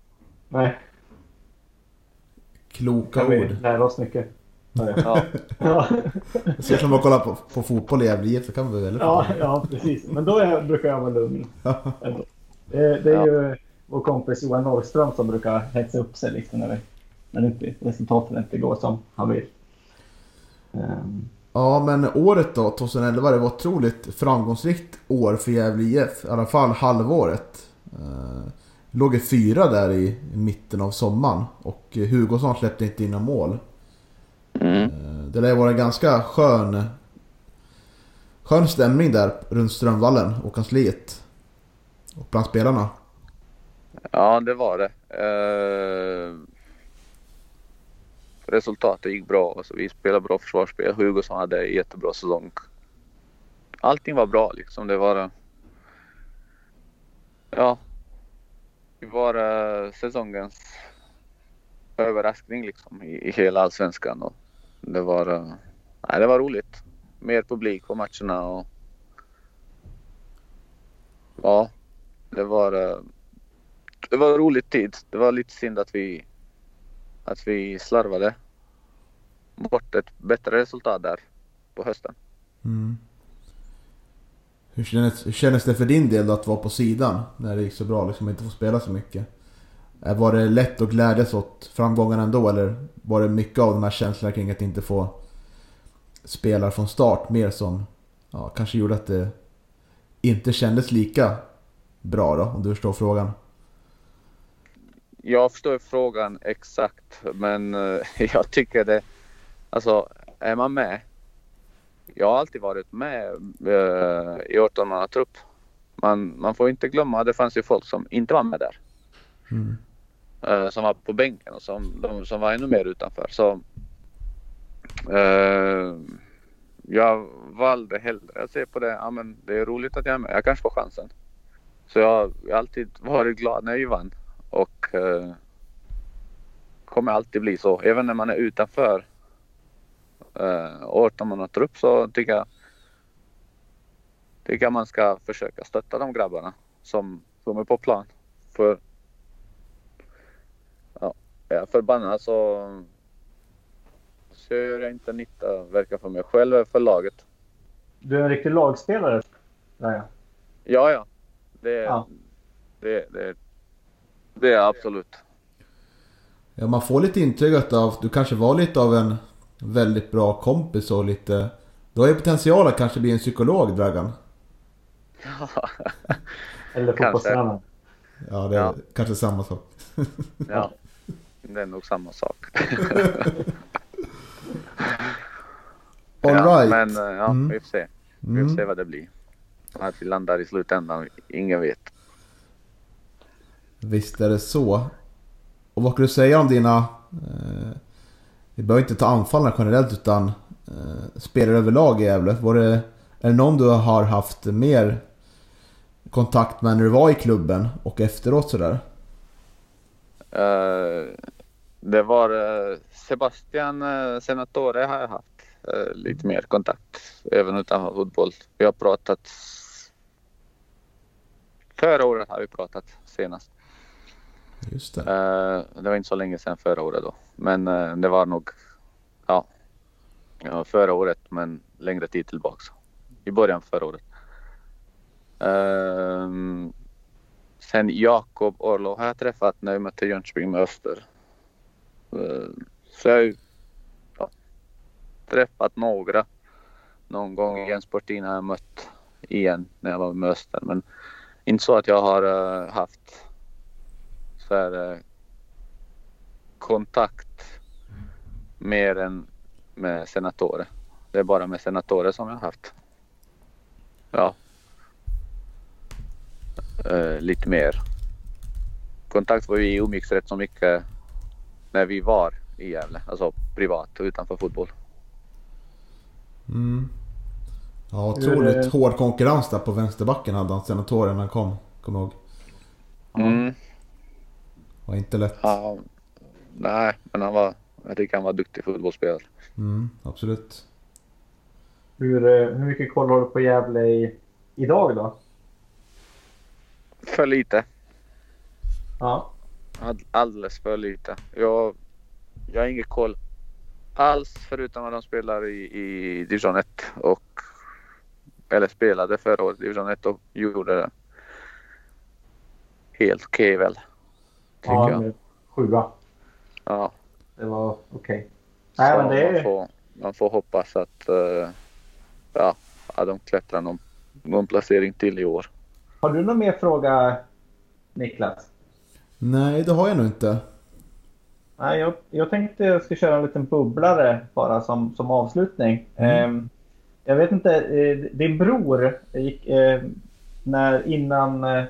Nej, Kloka kan vi ord. lära oss mycket. Ja, Ja, ser ut som att kolla på, på fotboll i Gävle så kan vi väl ja, ja precis. Men då är, brukar jag vara lugn. Ändå. Det, det är Ja. ju vår kompis Johan Norrström som brukar hetsa upp sig liksom när, det, när det inte, resultaten inte går som han vill. Ehm, Ja men året då, 2011, det var ett otroligt framgångsrikt år för Gävle IF. I alla fall halvåret. Eh, låg i fyra där i, mitten av sommaren. Och Hugosson släppte inte in några mål. mm. Eh, det lär vara en ganska skön, skön stämning där runt Strömvallen och kansliet. Och bland spelarna. ja det var det. Eh, resultatet gick bra. Alltså, vi spelade bra försvarsspel. Hugosson hade en jättebra säsong. Allting var bra liksom. Det var... Eh, ja. Det var uh, säsongens överraskning liksom i, i hela allsvenskan. Och det var... Uh, Nej, det var roligt. Mer publik på matcherna och... Ja. Det var... Uh, Det var en rolig tid. Det var lite synd att vi... Att vi slarvade bort ett bättre resultat där på hösten. Mm. Hur, kändes, hur kändes det för din del då att vara på sidan när det gick så bra? Liksom inte få spela så mycket. Eh, var det lätt att glädjas åt framgångarna ändå eller var det mycket av de här känslorna kring att inte få spela från start mer som ja, kanske gjorde att det inte kändes lika bra då om du förstår frågan? Jag förstår frågan exakt, men eh, jag tycker det... Alltså, är man med... Jag har alltid varit med eh, i 18 trupp. Man, man får inte glömma det fanns ju folk som inte var med där. Mm. eh, som var på bänken och som, de som var ännu mer utanför. Så eh, jag valde hellre att se på det. Ja, men det är roligt att jag är med. Jag kanske får chansen. Så jag har alltid varit glad när vi vann och eh, kommer alltid bli så. Även när man är utanför eh, 18 man trupp så tycker jag tycker jag man ska försöka stötta de grabbarna som, som är på plan. För ja, är jag förbannad så, så gör jag inte nytta verkar för mig själv eller för laget. Du är en riktig lagspelare. Ja, Ja, ja. Det, Ja. det, det, det är absolut. Ja, man får lite intryck av att du kanske var lite av en väldigt bra kompis och lite... Du har ju potential att kanske bli en psykolog Dragan. Eller fotbollstränare. Ja, det är Ja. kanske samma sak. Ja, det är nog samma sak. All ja, right. Men eh, ja, Mm. vi får se. Vi får Mm. se vad det blir. Att vi landar i slutändan, ingen vet. Visst är det så. Och vad kan du säga om dina... Eh, vi behöver inte ta anfallarna generellt utan eh, spelare överlag i Gävle. Var det, är det någon du har haft mer kontakt med när du var i klubben och efteråt sådär? Uh, det var eh, Sebastian uh, Senatore har jag haft lite mer kontakt även utanför fotboll. Vi har pratat Förra året har vi pratat senast. Just det. Uh, det var inte så länge sedan förra året då. Men uh, det var nog ja, förra året men längre tid tillbaka. I början förra året. Uh, sen Jakob Orlov har jag träffat när vi mötte Jönköping med Öster. Ehm, så jag har ju ja, träffat några. Någon gång i Jensportin har jag mött igen när jag var med Öster. Men inte så att jag har eh, haft så här, eh, kontakt mer än med senatorer. Det är bara med senatorer som jag har haft. Ja. Eh, lite mer. Kontakt var vi umgicks rätt så mycket när vi var i Gävle. Alltså privat utanför fotboll. Mm. Ja, otroligt hård konkurrens där på vänsterbacken hade han senatorien när han kom. Jag ihåg. Mm. Hur, Var inte lätt. Ja, nej, men han var, jag tycker han var duktig fotbollsspelare. Mm, absolut. Hur, eh, hur mycket koll har du på Gävle i, idag då? För lite. Ja. All- Alldeles för lite. Jag, jag har ingen koll alls förutom att de spelar i, i division 1 och eller spelade förra året i division 1 och gjorde det helt okej väl. Tycker ja, jag. Sjua. Ja, Det var okej. Nej, så men det man, får, man får hoppas att, eh, ja, att de klättrar någon, någon placering till i år. Har du någon mer fråga Niklas? Nej, det har jag nog inte. Nej, jag, jag tänkte jag ska köra en liten bubblare bara som, som avslutning. Ehm, jag vet inte, eh, din bror gick, eh, när innan eh,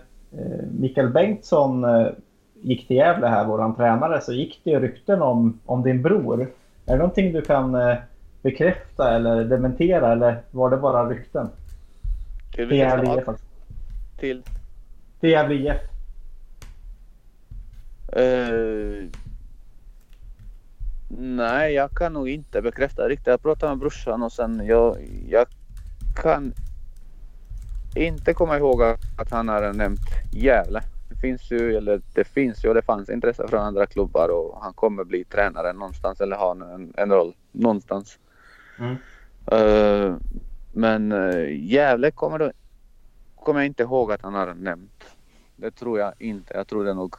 Mikael Bengtsson eh, gick till Gävle här, våran tränare, så gick det ju rykten om, om din bror. Är det någonting du kan eh, bekräfta eller dementera eller var det bara rykten? Till Till Gävle? IF alltså. Till? Till Gävle IF. Eh, nej, jag kan nog inte bekräfta riktigt. Jag pratade med brorsan och sen jag, jag kan inte komma ihåg att han har nämnt Gävle. Det finns ju, eller det finns ju och det fanns intresse från andra klubbar och han kommer bli tränare någonstans eller ha en, en roll någonstans. Mm. Eh, men uh, Gävle kommer, då, kommer jag inte ihåg att han har nämnt. Det tror jag inte. Jag tror det nog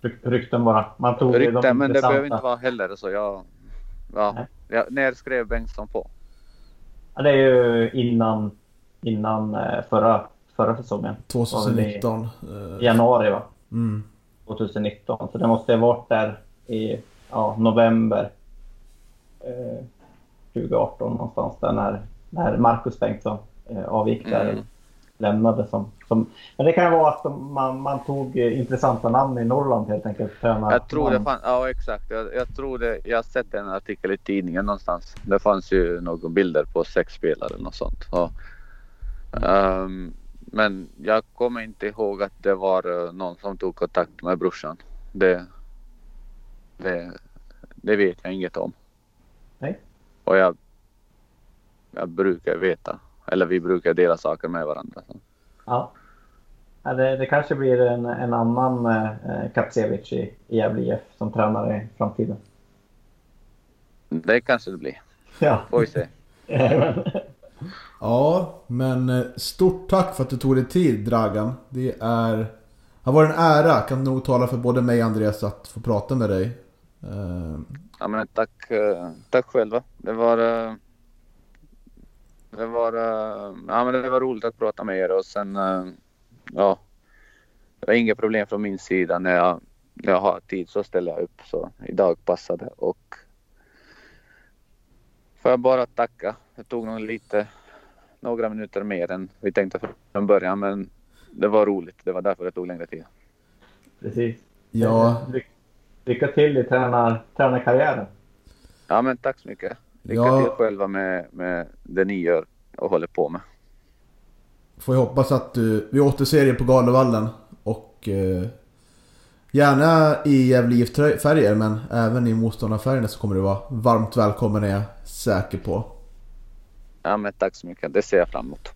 Ryk- Rykten bara. Man tog ju de rykten, men det behöver inte vara heller så jag... Ja, Nej. ja, när skrev Bengtsson på? Ja, det är ju innan, innan eh, förra, förra säsongen. 2019. I januari va? Mm. 2019. Så det måste ha varit där i ja, november eh, 2018 någonstans. Där när, när Marcus Bengtsson eh, avgick där. Mm. Lämnade som, som... Men det kan ju vara att man, man tog eh, intressanta namn i Norrland helt enkelt. Tränar, Jag tror det fanns, ja exakt. Jag, jag tror det, jag har sett en artikel i tidningen någonstans. Det fanns ju några bilder på sex spelare eller något sånt. Ja. Ehm, men jag kommer inte ihåg att det var eh, någon som tog kontakt med brorsan. Det, det, det vet jag inget om. Nej. Och jag, jag brukar veta, eller vi brukar dela saker med varandra. Så. Ja. Ja, det, det kanske blir en, en annan eh, Kapsevich i, i Gävle IF som tränare i framtiden. Det kanske det blir. Ja. Får vi se. Ja, men eh, stort tack för att du tog dig tid Dragan. Det är... har varit en ära, kan nog tala för både mig och Andreas att få prata med dig. Eh, ja, men tack, eh, tack själva. Det var, det var, ja, men det var roligt att prata med er och sen, ja, det var inga problem från min sida. När jag, när jag har tid så ställer jag upp. Så idag passade och får jag bara tacka. Det tog nog lite, några minuter mer än vi tänkte från början, men det var roligt. Det var därför det tog längre tid. Precis. ja, Ly- Lycka till i tränar, tränarkarriären. Ja, men tack så mycket. Lycka Ja. till själva med, med det ni gör och håller på med. får jag hoppas att du... Vi återser er på Galevallen och... Eh, gärna i Gävle IF-färger men även i motståndarfärgerna så kommer du vara varmt välkommen är jag säker på. Ja, men tack så mycket. Det ser jag fram emot.